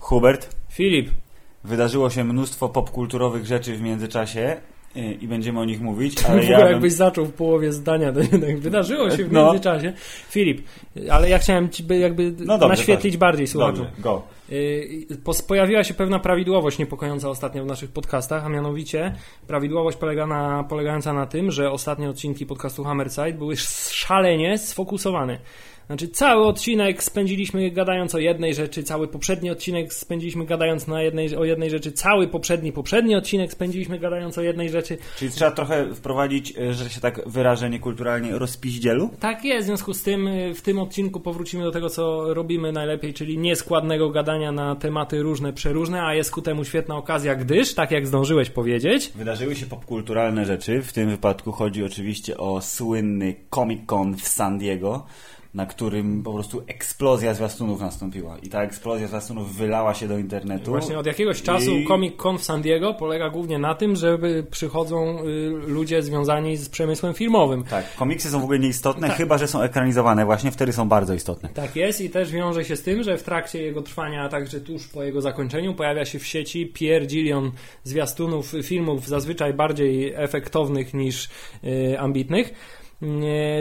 Hubert, Filip, wydarzyło się mnóstwo popkulturowych rzeczy w międzyczasie y, i będziemy o nich mówić, ale ja bym... jakbyś zaczął w połowie zdania, to jednak wydarzyło się w No. międzyczasie. Filip, ale ja chciałem ci by jakby No dobrze, naświetlić tak. bardziej słuchaczom. Dobrze, go. Y, Pojawiła się pewna prawidłowość niepokojąca ostatnio w naszych podcastach, a mianowicie prawidłowość polega na, polegająca na tym, że ostatnie odcinki podcastu Hammerside były szalenie sfokusowane. Znaczy, cały odcinek spędziliśmy gadając o jednej rzeczy, cały poprzedni odcinek spędziliśmy gadając na jednej, o jednej rzeczy, cały poprzedni, poprzedni odcinek spędziliśmy gadając o jednej rzeczy. Czyli trzeba trochę wprowadzić, y, że się tak wyrażę niekulturalnie, rozpiździelu? Tak jest, w związku z tym y, w tym odcinku powrócimy do tego, co robimy najlepiej, czyli nieskładnego gadania na tematy różne, przeróżne, a jest ku temu świetna okazja, gdyż, tak jak zdążyłeś powiedzieć, Wydarzyły się popkulturalne rzeczy. W tym wypadku chodzi oczywiście o słynny Comic Con w San Diego, na którym po prostu eksplozja zwiastunów nastąpiła. I ta eksplozja zwiastunów wylała się do internetu. właśnie od jakiegoś czasu I- Comic Con w San Diego polega głównie na tym, że przychodzą y, ludzie związani z przemysłem filmowym. Tak, komiksy są w ogóle nieistotne, Tak. chyba że są ekranizowane. Właśnie wtedy są bardzo istotne. Tak jest i też wiąże się z tym, że w trakcie jego trwania, a także tuż po jego zakończeniu pojawia się w sieci pierdzilion zwiastunów filmów zazwyczaj bardziej efektownych niż y, ambitnych,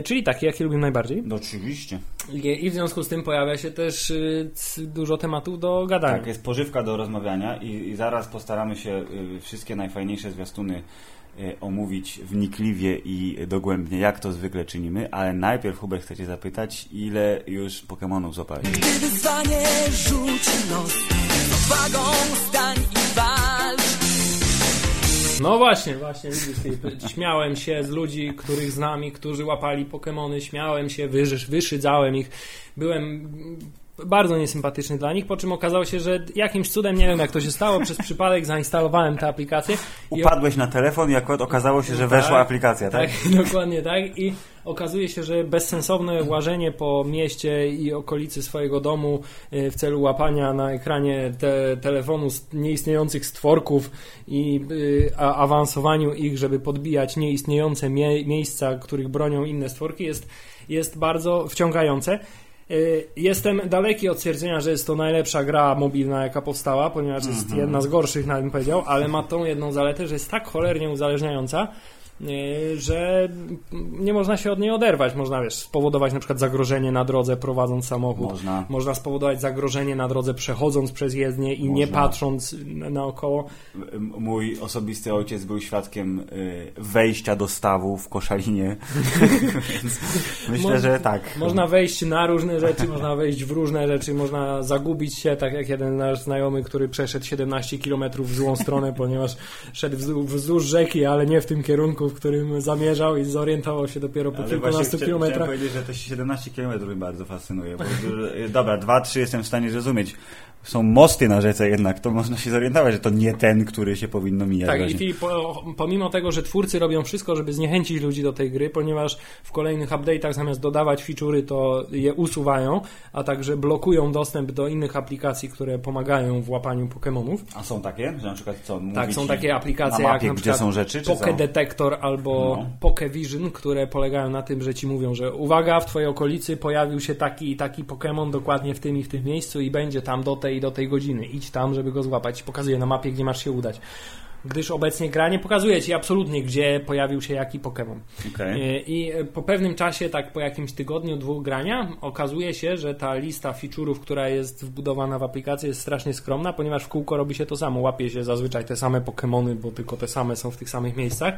czyli takie, jakie lubimy najbardziej. No oczywiście. I, w związku z tym pojawia się też y, dużo tematów do gadania. Tak, jest pożywka do rozmawiania i, i zaraz postaramy się y, wszystkie najfajniejsze zwiastuny y, omówić wnikliwie i dogłębnie, jak to zwykle czynimy, ale najpierw Hubert chcę Cię zapytać, ile już Pokemonów złapałeś? Gdy wyzwanie rzuci nos Z odwagą stań i walcz No właśnie, właśnie, widzisz, śmiałem się z ludzi, których znam i którzy łapali Pokemony, śmiałem się, wyszydzałem ich, byłem bardzo niesympatyczny dla nich, po czym okazało się, że jakimś cudem, nie wiem jak to się stało, przez przypadek zainstalowałem tę aplikację Upadłeś na telefon i akurat okazało się, że weszła Tak, aplikacja, tak? Tak, dokładnie tak. I okazuje się, że bezsensowne łażenie po mieście i okolicy swojego domu y, w celu łapania na ekranie te, telefonu nieistniejących stworków i y, a, awansowaniu ich, żeby podbijać nieistniejące mie miejsca, których bronią inne stworki, jest, jest bardzo wciągające. Y, Jestem daleki od stwierdzenia, że jest to najlepsza gra mobilna, jaka powstała, ponieważ jest jedna z gorszych, nawet bym powiedział, ale ma tą jedną zaletę, że jest tak cholernie uzależniająca, że nie można się od niej oderwać. Można, wiesz, spowodować na przykład zagrożenie na drodze prowadząc samochód. Można. Można spowodować zagrożenie na drodze przechodząc przez jezdnię i nie Można. patrząc na- naokoło. Mój osobisty ojciec był świadkiem y, wejścia do stawu w Koszalinie, myślę, Mo- że tak. Można wejść na różne rzeczy, można wejść w różne rzeczy, można zagubić się, tak jak jeden nasz znajomy, który przeszedł 17 km w złą stronę, ponieważ szedł wzdłuż rzeki, ale nie w tym kierunku, w którym zamierzał i zorientował się dopiero po Ale kilkunastu chcia- chciałem kilometrach. powiedzieć, że te 17 km mnie bardzo fascynuje. Bo, że- dobra, 2-3 jestem w stanie zrozumieć. Są mosty na rzece jednak, to można się zorientować, że to nie ten, który się powinno mijać. Tak, właśnie. i po, pomimo tego, że twórcy robią wszystko, żeby zniechęcić ludzi do tej gry, ponieważ w kolejnych update'ach zamiast dodawać feature'y, to je usuwają, a także blokują dostęp do innych aplikacji, które pomagają w łapaniu Pokémonów. A są takie, że na przykład co? Tak, są takie aplikacje na mapie, jak na gdzie przykład są rzeczy, czy Poke co? Albo No. Poke Vision, które polegają na tym, że ci mówią, że uwaga, w twojej okolicy pojawił się taki i taki Pokémon dokładnie w tym i w tym miejscu i będzie tam do tej i do tej godziny. Idź tam, żeby go złapać. Pokazuje na mapie, gdzie masz się udać. Gdyż obecnie gra nie pokazuje ci absolutnie, gdzie pojawił się jaki Pokémon. Okej. E, I e, po pewnym czasie, tak po jakimś tygodniu, dwóch grania, okazuje się, że ta lista feature'ów, która jest wbudowana w aplikację jest strasznie skromna, ponieważ w kółko robi się to samo. Łapie się zazwyczaj te same Pokémony, bo tylko te same są w tych samych miejscach.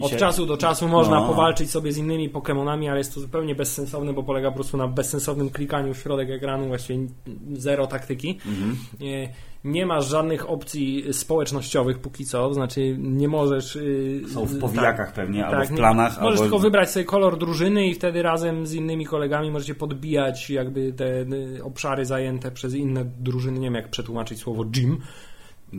Od się- czasu do czasu można No. powalczyć sobie z innymi Pokémonami, ale jest to zupełnie bezsensowne, bo polega po prostu na bezsensownym klikaniu w środek ekranu, właściwie zero taktyki. Mhm. Nie masz żadnych opcji społecznościowych póki co, znaczy nie możesz... y, Są w tak. powijakach pewnie, albo w planach, Możesz albo... tylko wybrać sobie kolor drużyny i wtedy razem z innymi kolegami możecie podbijać jakby te y, obszary zajęte przez inne drużyny. Nie wiem jak przetłumaczyć słowo gym.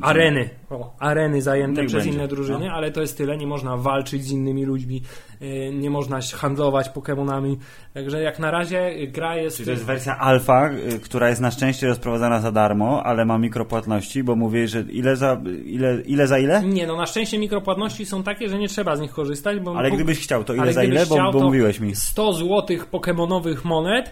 Areny. O, areny zajęte Niech przez będzie, inne drużyny, no. ale to jest tyle. Nie można walczyć z innymi ludźmi, y, nie można handlować Pokemonami. Także jak na razie y, gra jest. Czyli to jest wersja alfa, y, która jest na szczęście rozprowadzana za darmo, ale ma mikropłatności, bo mówię, że ile za ile, ile za ile? Nie, no na szczęście mikropłatności są takie, że nie trzeba z nich korzystać. Bo Ale gdybyś chciał, to ile za ile? Bo, chciał, bo to mówiłeś mi. 100 złotych pokemonowych monet y,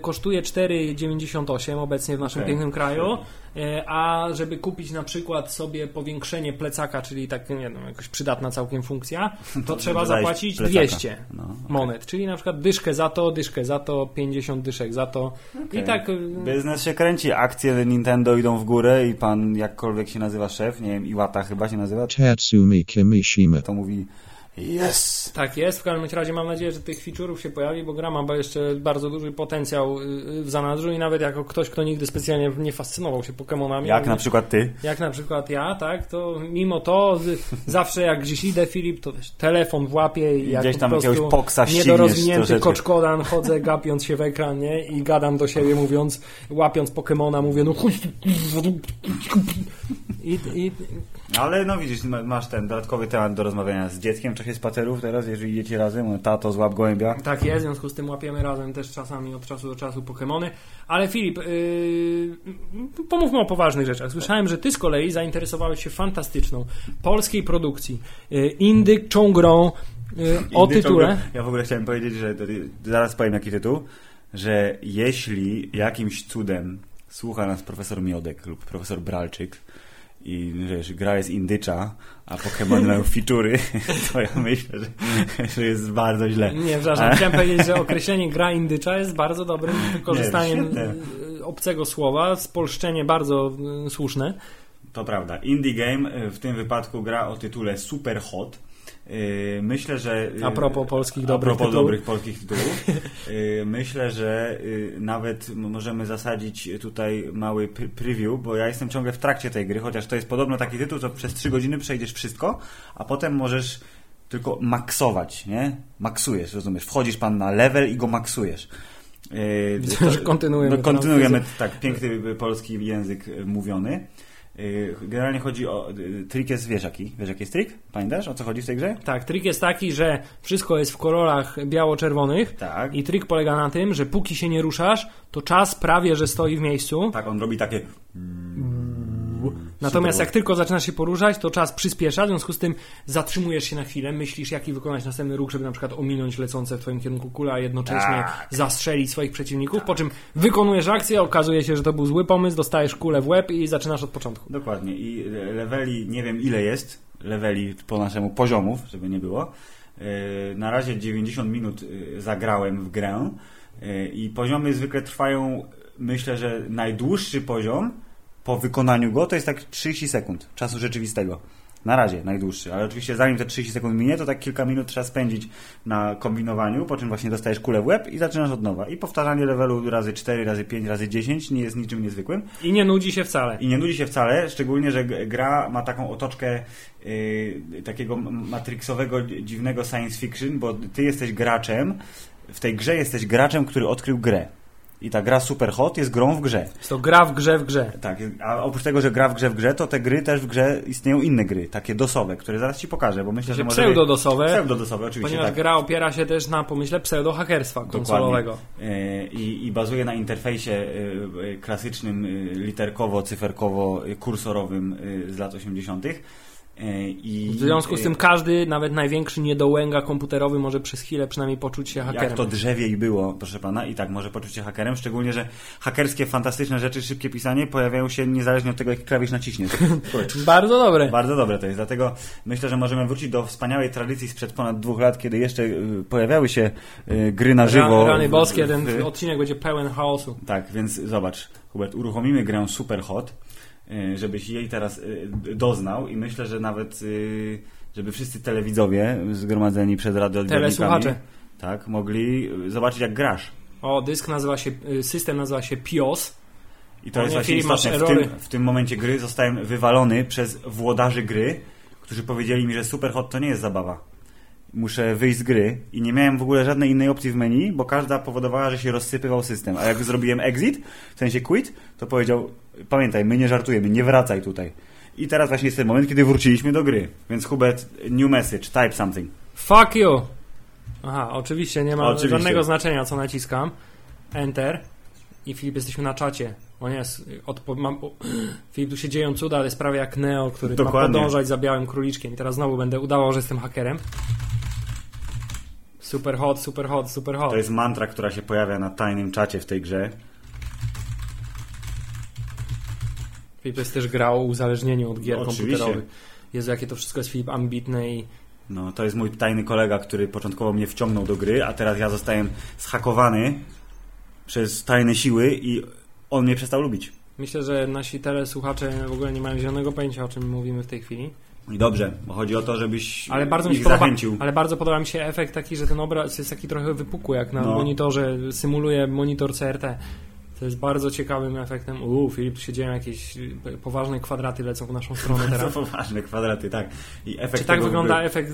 kosztuje 4,98 obecnie w naszym Okej. pięknym kraju. Y, a żeby kupić na przykład sobie powiększenie plecaka, czyli tak, nie wiem, jakoś przydatna całkiem funkcja, to, trzeba dodałeś zapłacić plecaka. 200 No, okej. monet. Czyli na przykład dyszkę za to, dyszkę za to, 50 dyszek za to. I tak. y, Biznes się kręci, akcje Nintendo idą w górę i pan, jakkolwiek się nazywa szef, nie wiem, Iwata chyba się nazywa, Tatsumi Kimishima. to mówi yes! Tak jest, w każdym razie mam nadzieję, że tych feature'ów się pojawi, bo gra ma jeszcze bardzo duży potencjał y, w zanadrzu i nawet jako ktoś, kto nigdy specjalnie nie fascynował się Pokemonami. Jak na przykład ty. Jak na przykład ja, tak, to mimo to zawsze jak gdzieś idę, Filip, to wiesz, telefon w łapie i jak Gdzieś po tam prostu jakiegoś poksa niedorozwinięty koczkodan, chodzę gapiąc się w ekran, nie? I gadam do siebie mówiąc, łapiąc Pokemona, mówię, no tu. I, i, Ale no widzisz, ma- masz ten dodatkowy temat do rozmawiania z dzieckiem w czasie spacerów teraz, jeżeli idziecie razem, mówię, tato złap gołębia. Tak jest, w związku z tym łapiemy razem też czasami od czasu do czasu Pokémony. Ale Filip, yy, pomówmy o poważnych rzeczach. Słyszałem, że ty z kolei zainteresowałeś się fantastyczną polskiej produkcji yy, Indyk Chongrą yy, o tytule. Ja w ogóle chciałem powiedzieć, że zaraz powiem jaki tytuł, że jeśli jakimś cudem słucha nas profesor Miodek lub profesor Bralczyk i wiesz, gra jest indycza, a Pokémon mają featury, to ja myślę, że, że jest bardzo źle. Nie, przepraszam, chciałem powiedzieć, że określenie gra indycza jest bardzo dobrym wykorzystaniem świetne. yy, obcego słowa, spolszczenie bardzo yy, słuszne. To prawda. Indie Game y, w tym wypadku gra o tytule Super Hot. Y, Myślę, że. y, A propos polskich a dobrych propos tytułów. dobrych polskich tytułów. y, Myślę, że nawet możemy zasadzić tutaj mały pr- preview, bo ja jestem ciągle w trakcie tej gry, chociaż to jest podobno taki tytuł, co przez 3 godziny przejdziesz wszystko, a potem możesz tylko maksować, nie? Maksujesz, rozumiesz? Wchodzisz pan na level i go maksujesz. Widzę, że kontynuujemy No, kontynuujemy, tak, piękny polski język mówiony. Y, Generalnie chodzi o. y, Trik jest, wiesz jaki? Wiesz jaki jest trik? Pamiętasz o co chodzi w tej grze? Tak, trik jest taki, że wszystko jest w kolorach biało-czerwonych Tak. i trik polega na tym, że póki się nie ruszasz, to czas prawie, że stoi w miejscu. Tak, on robi takie. Natomiast jak tylko zaczynasz się poruszać, to czas przyspiesza, w związku z tym zatrzymujesz się na chwilę, myślisz jaki wykonać następny ruch, żeby na przykład ominąć lecące w twoim kierunku kule, a jednocześnie Tak. zastrzelić swoich przeciwników, po czym wykonujesz akcję, okazuje się, że to był zły pomysł, dostajesz kulę w łeb i zaczynasz od początku. Dokładnie. I y, leveli, nie wiem ile jest, leveli po naszemu poziomów, żeby nie było. Y, Na razie 90 minut y, zagrałem w grę i poziomy zwykle trwają, myślę, że najdłuższy poziom po wykonaniu go to jest tak 30 sekund czasu rzeczywistego. Na razie najdłuższy, ale oczywiście zanim te 30 sekund minie, to tak kilka minut trzeba spędzić na kombinowaniu, po czym właśnie dostajesz kulę w łeb i zaczynasz od nowa. I powtarzanie levelu razy 4, razy 5, razy 10 nie jest niczym niezwykłym. I nie nudzi się wcale. I nie nudzi się wcale, szczególnie, że gra ma taką otoczkę y, takiego matrixowego, dziwnego science fiction, bo ty jesteś graczem, w tej grze jesteś graczem, który odkrył grę. I ta gra Super Hot jest grą w grze. Jest to gra w grze w grze. Tak, a oprócz tego, że gra w grze w grze, to te gry też w grze istnieją inne gry, takie dosowe, które zaraz ci pokażę, bo myślę, że może... Pseudodosowe, Pseudodosowe, oczywiście, ponieważ tak. gra opiera się też na pomyśle pseudo-hakerstwa konsolowego. E, I, I bazuje na interfejsie e, e, klasycznym, e, literkowo-cyferkowo-kursorowym z lat 80. E, I, W związku z e, tym każdy, nawet największy niedołęga komputerowy może przez chwilę przynajmniej poczuć się hakerem. Jak to drzewiej było, proszę pana, i tak może poczuć się hakerem, szczególnie, że hakerskie, fantastyczne rzeczy, szybkie pisanie pojawiają się niezależnie od tego, jaki klawisz naciśniesz. Bardzo dobre. Bardzo dobre to jest, dlatego myślę, że możemy wrócić do wspaniałej tradycji sprzed ponad dwóch lat, kiedy jeszcze y, pojawiały się y, gry na żywo. Ra- Rany w- boskie, ten odcinek będzie pełen chaosu. Tak, więc zobacz, Hubert, uruchomimy grę Super Hot, żebyś jej teraz y, doznał i myślę, że nawet y, żeby wszyscy telewidzowie zgromadzeni przed radioodbiornikami Telesłuchacze. tak, mogli y, zobaczyć jak grasz. O, dysk nazywa się, y, system nazywa się PIOS. I to jest nie, właśnie istotne. W tym, w tym momencie gry zostałem wywalony przez włodarzy gry, którzy powiedzieli mi, że Superhot to nie jest zabawa. Muszę wyjść z gry i nie miałem w ogóle żadnej innej opcji w menu, bo każda powodowała, że się rozsypywał system. A jak zrobiłem exit, w sensie quit, to powiedział, pamiętaj, my nie żartujemy, nie wracaj tutaj. I teraz właśnie jest ten moment, kiedy wróciliśmy do gry. Więc Hubert, new message, type something. Fuck you! Aha, oczywiście nie ma Oczywiście. żadnego znaczenia, co naciskam. Enter. I Filip, jesteśmy na czacie. O nie, odpo- mam, o, Filip, tu się dzieją cuda, ale jest prawie jak Neo, który ma Dokładnie. podążać za białym króliczkiem. I teraz znowu będę udawał, że jestem hakerem. Super hot, super hot, super hot. To jest mantra, która się pojawia na tajnym czacie w tej grze. Filip jest też gra o uzależnieniu od gier No, komputerowych. Jezu, jakie to wszystko jest Filip ambitne i No, to jest mój tajny kolega, który początkowo mnie wciągnął do gry, a teraz ja zostałem zhakowany przez tajne siły i on mnie przestał lubić. myślę, że nasi telesłuchacze w ogóle nie mają zielonego pojęcia, o czym mówimy w tej chwili. I dobrze, bo chodzi o to, żebyś Ale bardzo mi ich podoba, zachęcił. ale bardzo podoba mi się efekt taki, że ten obraz jest taki trochę wypukły, jak na No. monitorze, symuluje monitor CRT. To jest bardzo ciekawym efektem. Uuu, Filip, tu się dzieją jakieś y, poważne kwadraty lecą w naszą stronę teraz. poważne kwadraty, tak. I efekt Czy tak wygląda gry- efekt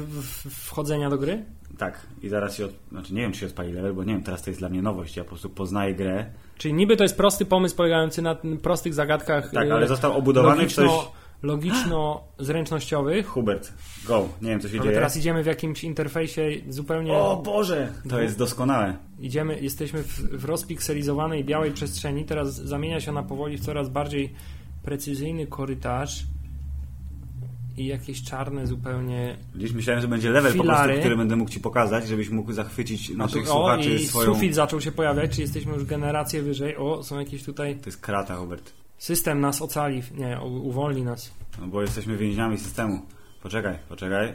wchodzenia do gry? Tak. I zaraz się, od... znaczy nie wiem, czy się odpali level, bo nie wiem, teraz to jest dla mnie nowość. Ja po prostu poznaję grę. Czyli niby to jest prosty pomysł polegający na prostych zagadkach Tak, y, ale został obudowany w coś... logiczno, logiczno-zręcznościowych. Hubert, go. Nie wiem, co się Ale dzieje. teraz idziemy w jakimś interfejsie zupełnie... O Boże! To jest doskonałe. Idziemy, jesteśmy w, w rozpikselizowanej białej przestrzeni. Teraz zamienia się ona powoli w coraz bardziej precyzyjny korytarz i jakieś czarne zupełnie. Dziś myślałem, że będzie level po Filary. prostu, który będę mógł Ci pokazać, żebyś mógł zachwycić naszych o, słuchaczy i swoją... sufit zaczął się pojawiać, czy jesteśmy już generację wyżej. O, są jakieś tutaj. To jest krata, Hubert. System nas ocali, nie, uwolni nas. No bo jesteśmy więźniami systemu. Poczekaj, poczekaj.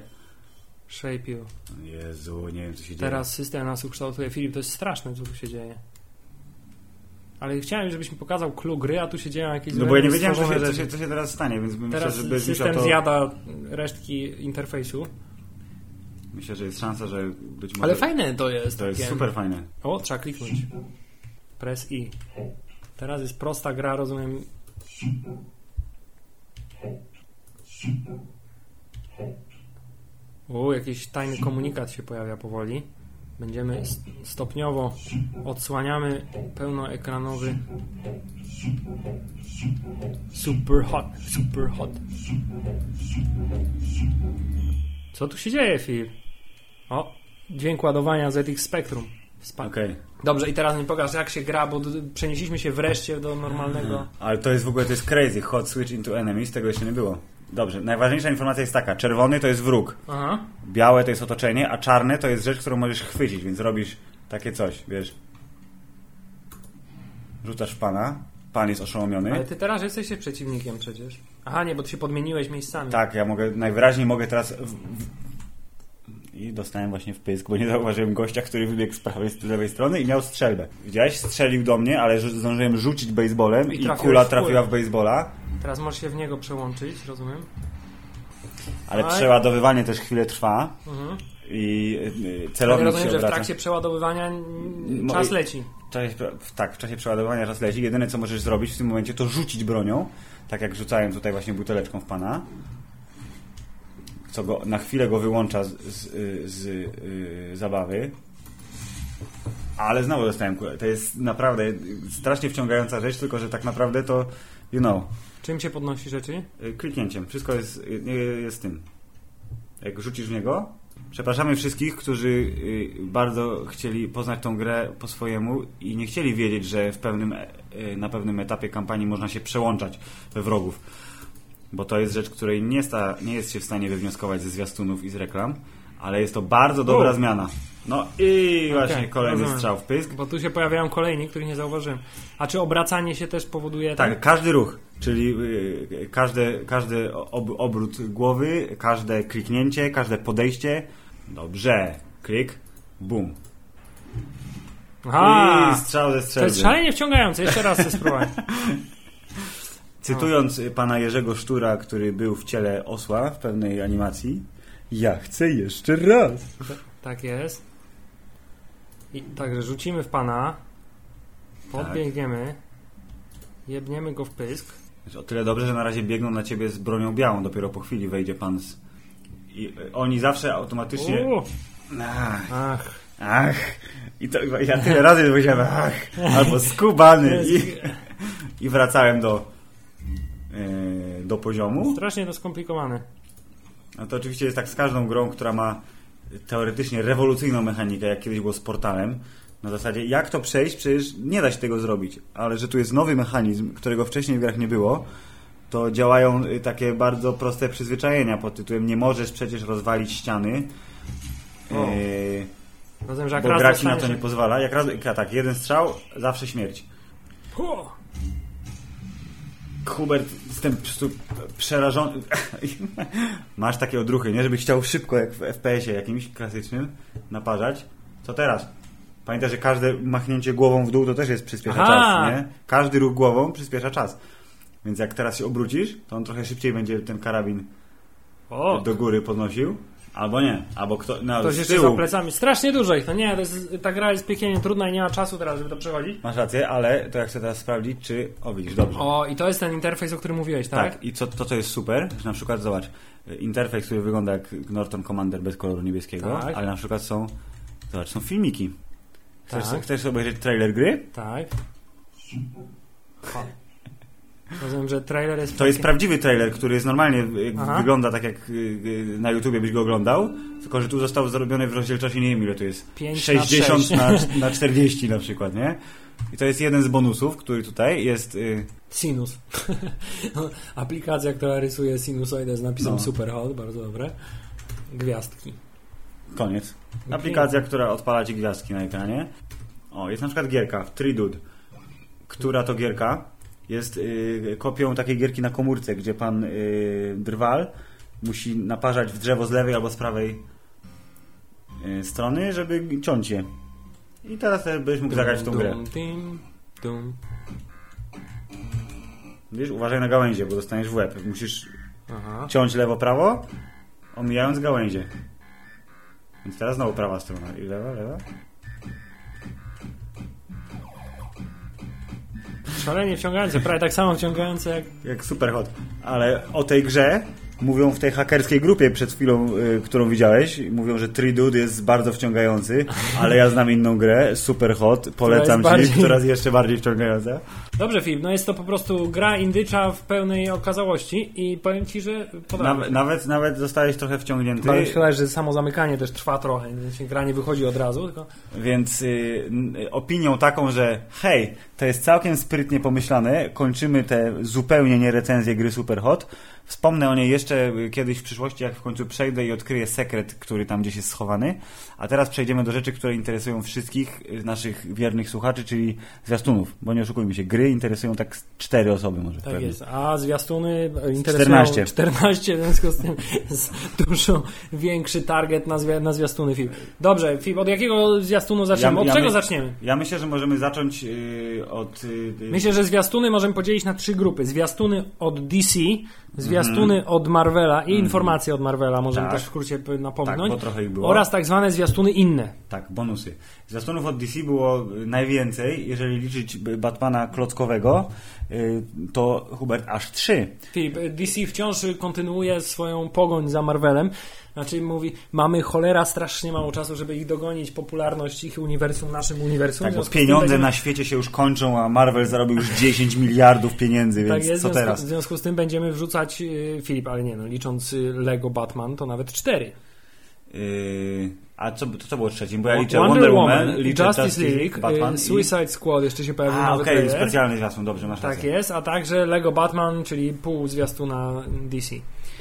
Shape you. Jezu, nie wiem, co się dzieje. Teraz system nas ukształtuje. Filip, to jest straszne, co tu się dzieje. Ale chciałem, żebyś mi pokazał clue gry, a tu się dzieją jakieś No bo ja nie wiedziałem, co się, co, się, co się teraz stanie, więc myślę, Teraz że będziesz musiał system to... zjada resztki interfejsu. Myślę, że jest szansa, że być może... Ale fajne to jest. To jest takie- super fajne. O, trzeba kliknąć. Press I. Teraz jest prosta gra, rozumiem. O, jakiś tajny komunikat się pojawia powoli. Będziemy stopniowo odsłaniamy pełnoekranowy super hot, super hot. Co tu się dzieje, Filip? O, dźwięk ładowania ZX Spectrum. Wspaniale. Okej. Dobrze, i teraz mi pokaż, jak się gra, bo przenieśliśmy się wreszcie do normalnego. Ale to jest w ogóle, to jest crazy. Hot switch into enemies, tego jeszcze nie było. Dobrze, najważniejsza informacja jest taka. Czerwony to jest wróg. Aha. Białe to jest otoczenie, a czarne to jest rzecz, którą możesz chwycić, więc robisz takie coś, wiesz. Rzucasz pana, pan jest oszołomiony. Ale ty teraz jesteś przeciwnikiem przecież. Aha, nie, bo ty się podmieniłeś miejscami. Tak, ja mogę, najwyraźniej mogę teraz... W, w... I dostałem właśnie w pysk, bo nie zauważyłem gościa, który wybiegł z prawej, z lewej strony i miał strzelbę. Widziałeś? Strzelił do mnie, ale zdążyłem rzucić baseballem I i, kula w trafiła w baseballa. Teraz możesz się w niego przełączyć, rozumiem? Ale Tak. przeładowywanie też chwilę trwa Mhm. i y, celownik rozumiem, się że w trakcie przeładowywania czas leci. Czasie, tak, w czasie przeładowania czas leci. Jedyne co możesz zrobić w tym momencie to rzucić bronią, tak jak rzucałem tutaj właśnie buteleczką w pana. Co go, na chwilę go wyłącza z, z, z y, zabawy. Ale znowu dostałem kulę. To jest naprawdę strasznie wciągająca rzecz, tylko że tak naprawdę to, you know, Czym się podnosi rzeczy? y, kliknięciem. Wszystko jest, y, jest tym. Jak rzucisz w niego. Przepraszamy wszystkich, którzy bardzo chcieli poznać tą grę po swojemu i nie chcieli wiedzieć, że w pewnym, na pewnym etapie kampanii można się przełączać we wrogów. Bo to jest rzecz, której nie, sta, nie jest się w stanie wywnioskować ze zwiastunów i z reklam, ale jest to bardzo dobra U. zmiana. No i właśnie Okej, kolejny rozumiem. strzał w pysk. Bo tu się pojawiają kolejni, których nie zauważyłem. A czy obracanie się też powoduje... Tak, każdy ruch, czyli y, każde, każdy ob, obrót głowy, każde kliknięcie, każde podejście. Dobrze. Klik, bum. Aha! I strzał ze To strzelby. jest szalenie wciągające. Jeszcze raz chcę spróbować. Cytując pana Jerzego Sztura, który był w ciele osła w pewnej animacji. Ja chcę jeszcze raz. Tak jest. I także rzucimy w pana. Podbiegniemy. Jebniemy go w pysk. O tyle dobrze, że na razie biegną na ciebie z bronią białą. Dopiero po chwili wejdzie pan z... I y, oni zawsze automatycznie... Ach, ach. ach. I to ja tyle razy powiedziałem ach. Albo skubany. I, I wracałem do, e, do poziomu. Strasznie to skomplikowane. No to oczywiście jest tak z każdą grą, która ma teoretycznie rewolucyjną mechanikę, jak kiedyś było z portalem. Na zasadzie, jak to przejść? Przecież nie da się tego zrobić. Ale że tu jest nowy mechanizm, którego wcześniej w grach nie było, to działają y, takie bardzo proste przyzwyczajenia pod tytułem nie możesz przecież rozwalić ściany. O. Yy, Rozumiem, że jak bo raz gra ci na to nie pozwala. Jak raz, tak, jeden strzał, zawsze śmierć. Hu! Hubert, jestem po prostu przerażony. Masz takie odruchy, nie? Żeby chciał szybko, jak w FPS-ie jakimś klasycznym, naparzać. Co teraz? Pamiętaj, że każde machnięcie głową w dół to też jest przyspiesza Aha! czas, nie? Każdy ruch głową przyspiesza czas. Więc jak teraz się obrócisz, to on trochę szybciej będzie ten karabin O, do góry podnosił. Albo nie, albo kto, no, ktoś jeszcze za plecami. Strasznie dużo ich. No nie, to jest, ta gra jest piekielnie trudna i nie ma czasu teraz, żeby to przechodzić. Masz rację, ale to ja chcę teraz sprawdzić, czy... O, widzisz, dobrze. O, i to jest ten interfejs, o którym mówiłeś, tak? Tak, i co, to co jest super, że na przykład zobacz, interfejs, który wygląda jak Norton Commander bez koloru niebieskiego, Tak. ale na przykład są, zobacz, są filmiki. Chcesz, Tak. chcesz sobie obejrzeć trailer gry? Tak. Rozumiem, że trailer jest... To jest taki- prawdziwy trailer, który jest normalnie, y, Aha. wygląda tak jak y, y, na YouTubie byś go oglądał, tylko że tu został zrobiony w rozdzielczości, nie wiem ile to jest, 5 na 60 6. na, na 40 na przykład, nie? I to jest jeden z bonusów, który tutaj jest... Y, Sinus. Aplikacja, która rysuje sinusoidę z napisem No. Superhot, bardzo dobre. Gwiazdki. Koniec. Aplikacja, która odpala ci gwiazdki na ekranie. O, jest na przykład gierka, Tridud. Która to gierka jest y, kopią takiej gierki na komórce, gdzie pan y, drwal musi naparzać w drzewo z lewej albo z prawej y, strony, żeby ciąć je. I teraz też byś mógł zagrać w tą grę. Wiesz, uważaj na gałęzie, bo dostaniesz w łeb. Musisz Aha. ciąć lewo-prawo, omijając gałęzie. Więc teraz znowu prawa strona. I lewa, lewa. Szalenie wciągające, prawie tak samo wciągające jak... Jak super hot. Ale o tej grze mówią w tej hakerskiej grupie przed chwilą, y, którą widziałeś. Mówią, że Tridude jest bardzo wciągający, ale ja znam inną grę, super hot. Polecam jest ci, bardziej- która jest jeszcze bardziej wciągająca. Dobrze, Filip, no jest to po prostu gra indycza w pełnej okazałości i powiem Ci, że Naw, nawet, nawet zostałeś trochę wciągnięty, Ale szkoda, że samo zamykanie też trwa trochę, więc się gra nie wychodzi od razu, tylko więc y, opinią taką, że hej, to jest całkiem sprytnie pomyślane, kończymy te zupełnie nie recenzje gry super hot. Wspomnę o niej jeszcze kiedyś w przyszłości, jak w końcu przejdę i odkryję sekret, który tam gdzieś jest schowany. A teraz przejdziemy do rzeczy, które interesują wszystkich naszych wiernych słuchaczy, czyli zwiastunów. Bo nie oszukujmy się, gry interesują tak cztery osoby może. tak pewnie. jest. A zwiastuny interesują 14. 14, w związku z tym jest dużo większy target na, zwi na zwiastuny film. Dobrze, Filip, od jakiego zwiastunu zaczniemy? Ja- od ja czego my- zaczniemy? Ja myślę, że możemy zacząć y, od... Y, y, Myślę, że zwiastuny możemy podzielić na trzy grupy. Zwiastuny od DC, zwiastuny Mhm. od Marvela i informacje od Marvela, możemy Tak. tak, trochę ich było. oraz tak zwane zwiastuny inne. Tak, bonusy. Zwiastunów od DC było y, najwięcej, jeżeli liczyć y, Batmana klockowego, y, to Hubert aż trzy. Filip, DC wciąż kontynuuje swoją pogoń za Marvelem. Znaczy mówi, mamy cholera strasznie mało czasu, żeby ich dogonić, popularność ich uniwersum, naszym uniwersum. Tak, bo pieniądze będziemy- na świecie się już kończą, a Marvel zarobił już 10 miliardów pieniędzy, Tak więc jest, co teraz? w związku z tym będziemy wrzucać y, Filip, ale nie no, licząc y, Lego Batman, to nawet cztery. Yy, a co, to co było trzecim? Bo ja liczę Wonder, Wonder, Woman, Woman, liczę Justice League, Batman y, i... Suicide Squad jeszcze się pojawił A, okej, trailer. specjalny zwiastun, dobrze, masz Tak rację. jest, a także Lego Batman, czyli pół zwiastuna DC.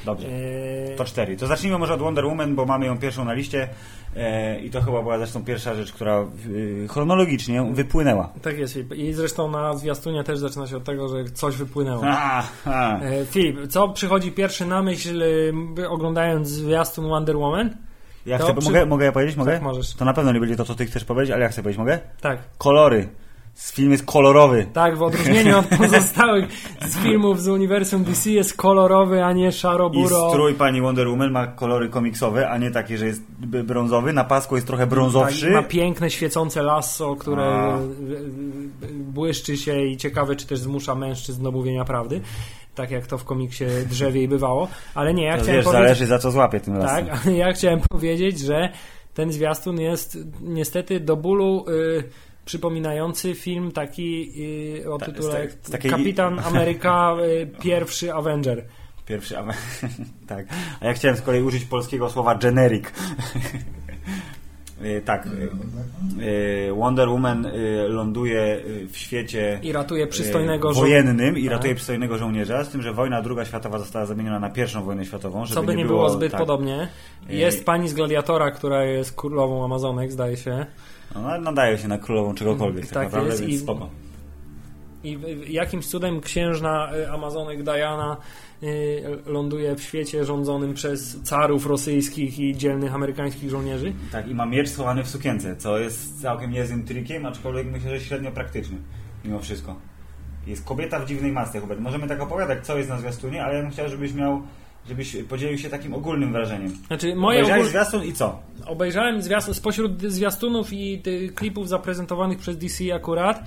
Dobrze. Eee, To cztery. To zacznijmy może od Wonder Woman, bo mamy ją pierwszą na liście e, i to chyba była zresztą pierwsza rzecz, która e, chronologicznie wypłynęła. Tak jest, Filip. I zresztą na zwiastunie też zaczyna się od tego, że coś wypłynęło. A, a. Filip, co przychodzi pierwszy na myśl, oglądając zwiastun Wonder Woman? Ja chcę, przy- mogę, mogę ja powiedzieć? Mogę? Tak, możesz. To na pewno nie będzie to, co ty chcesz powiedzieć, ale ja chcę powiedzieć, mogę? Tak. Kolory. Film jest kolorowy. Tak, w odróżnieniu od pozostałych z filmów z uniwersum DC jest kolorowy, a nie I szaro-buro. strój pani Wonder Woman ma kolory komiksowe, a nie takie, że jest brązowy. Na pasku jest trochę brązowszy. Tak, ma piękne, świecące lasso, które A. błyszczy się i ciekawe, czy też zmusza mężczyzn do mówienia prawdy. Tak jak to w komiksie drzewie i bywało. Ale nie, ja to chciałem wiesz, powiedzieć... zależy za co złapie tym razem. Tak, ale ja chciałem powiedzieć, że ten zwiastun jest niestety do bólu y, przypominający film taki y, o Ta- tytule takiej- Kapitan Ameryka y, pierwszy Avenger. Pierwszy, a, tak. A ja chciałem z kolei użyć polskiego słowa generic. E, tak. Wonder Woman ląduje w świecie I ratuje przystojnego wojennym i Tak. ratuje przystojnego żołnierza, z tym, że wojna druga światowa została zamieniona na pierwszą wojnę światową, żeby Co by nie było, zbyt tak. podobnie. Jest pani z Gladiatora, która jest królową Amazonek, zdaje się. No, nadaje się na królową czegokolwiek, tak, Tak naprawdę, jest więc i- spoko. I jakimś cudem księżna y, Amazonek Diana y, ląduje w świecie rządzonym przez carów rosyjskich i dzielnych amerykańskich żołnierzy. Tak, i ma miecz schowany w sukience, co jest całkiem niezłym trikiem, aczkolwiek myślę, że średnio praktyczny, mimo wszystko. Jest kobieta w dziwnej masce, Hubert. Możemy tak opowiadać, co jest na zwiastunie, ale ja bym chciał, żebyś miał, żebyś podzielił się takim ogólnym wrażeniem. Znaczy, moje Obejrzałeś ogól... zwiastun i co? obejrzałem zwiastun, spośród zwiastunów i klipów zaprezentowanych przez DC akurat,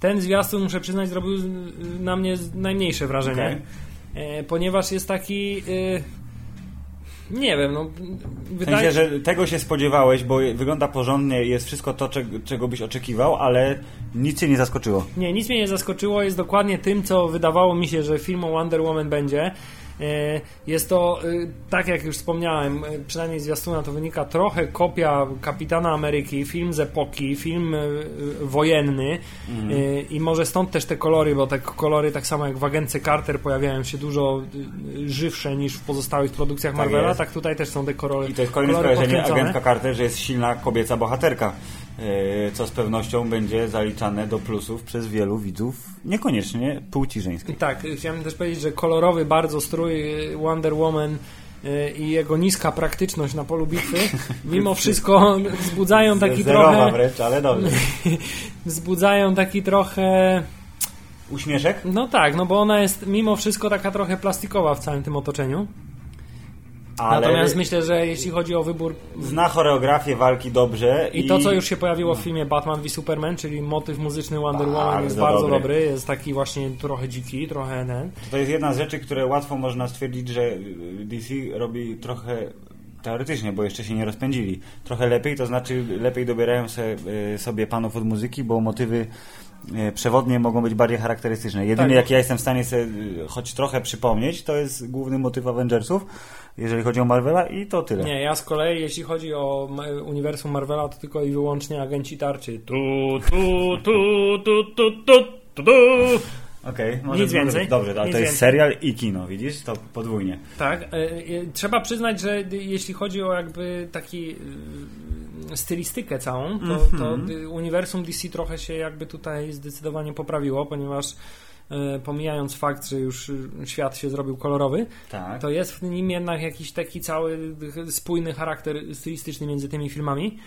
ten zwiastun, muszę przyznać, zrobił na mnie najmniejsze wrażenie. Okej. E, ponieważ jest taki... y, nie wiem, no... W Wydaje sensie, że tego się spodziewałeś, bo wygląda porządnie, jest wszystko to, czego, czego byś oczekiwał, ale nic cię nie zaskoczyło. Nie, nic mnie nie zaskoczyło. Jest dokładnie tym, co wydawało mi się, że film o Wonder Woman będzie. E, Jest to, e, tak jak już wspomniałem, e, przynajmniej z zwiastuna to wynika trochę kopia Kapitana Ameryki, film z epoki, film wojenny. E, i może stąd też te kolory, bo te kolory tak samo jak w Agence Carter pojawiają się dużo żywsze niż w pozostałych produkcjach Tak Marvela, jest. tak tutaj też są te kolory I to jest kolejne skojarzenie agentka Carter, że jest silna kobieca bohaterka, co z pewnością będzie zaliczane do plusów przez wielu widzów, niekoniecznie płci żeńskiej. Tak, chciałem też powiedzieć, że kolorowy bardzo strój y, Wonder Woman y, i jego niska praktyczność na polu bitwy mimo wszystko wzbudzają taki Zerowa trochę wręcz, ale dobrze. wzbudzają taki trochę Uśmieszek? no tak, no bo ona jest mimo wszystko taka trochę plastikowa w całym tym otoczeniu. Ale Natomiast myślę, że jeśli chodzi o wybór zna choreografię walki dobrze. i to, co już się pojawiło w filmie Batman v Superman, czyli motyw muzyczny Wonder Woman Bardzo jest bardzo dobry. dobry, jest taki właśnie trochę dziki, trochę ten. To jest jedna z rzeczy, które łatwo można stwierdzić, że DC robi trochę teoretycznie, bo jeszcze się nie rozpędzili. Trochę lepiej, to znaczy lepiej dobierają y, sobie panów od muzyki, bo motywy y, przewodnie mogą być bardziej charakterystyczne. Jedyny, Tak. jak ja jestem w stanie sobie y, choć trochę przypomnieć, to jest główny motyw Avengersów, jeżeli chodzi o Marvela i to tyle. Nie, ja z kolei, jeśli chodzi o uniwersum Marvela, to tylko i wyłącznie agenci tarczy. Tu, tu, tu, tu, tu, tu, tu, tu. Okej, może Nic więcej. być Dobrze, ale Nic to jest więcej. serial i kino, widzisz? To podwójnie. Tak, e, e, trzeba przyznać, że jeśli chodzi o jakby taki e, stylistykę całą, to, to d- uniwersum DC trochę się jakby tutaj zdecydowanie poprawiło, ponieważ pomijając fakt, że już świat się zrobił kolorowy, Tak. to jest w nim jednak jakiś taki cały spójny charakter stylistyczny między tymi filmami.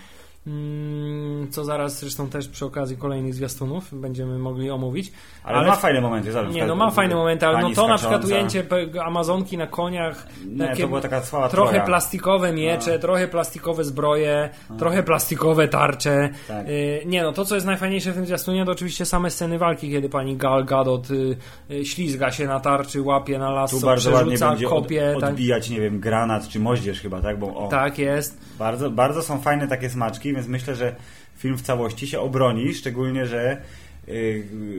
Mm, Co zaraz zresztą też przy okazji kolejnych zwiastunów będziemy mogli omówić. Ale, ma fajne momenty. zobacz, Nie, no ma fajne momenty, ale no to na przykład skacząca. ujęcie Amazonki na koniach. Nie, takie to była taka słaba Trochę troja. plastikowe miecze, trochę plastikowe zbroje, trochę plastikowe tarcze. Tak. Y, nie, no to co jest najfajniejsze w tym zwiastunie to oczywiście same sceny walki, kiedy pani Gal Gadot y, y, ślizga się na tarczy, łapie na Tu lasso, bardzo ładnie przerzuca od, kopie. tak, odbijać, nie wiem, granat czy moździerz chyba, tak? Bo o, tak jest. bardzo, bardzo są fajne takie smaczki, więc myślę, że film w całości się obroni, szczególnie, że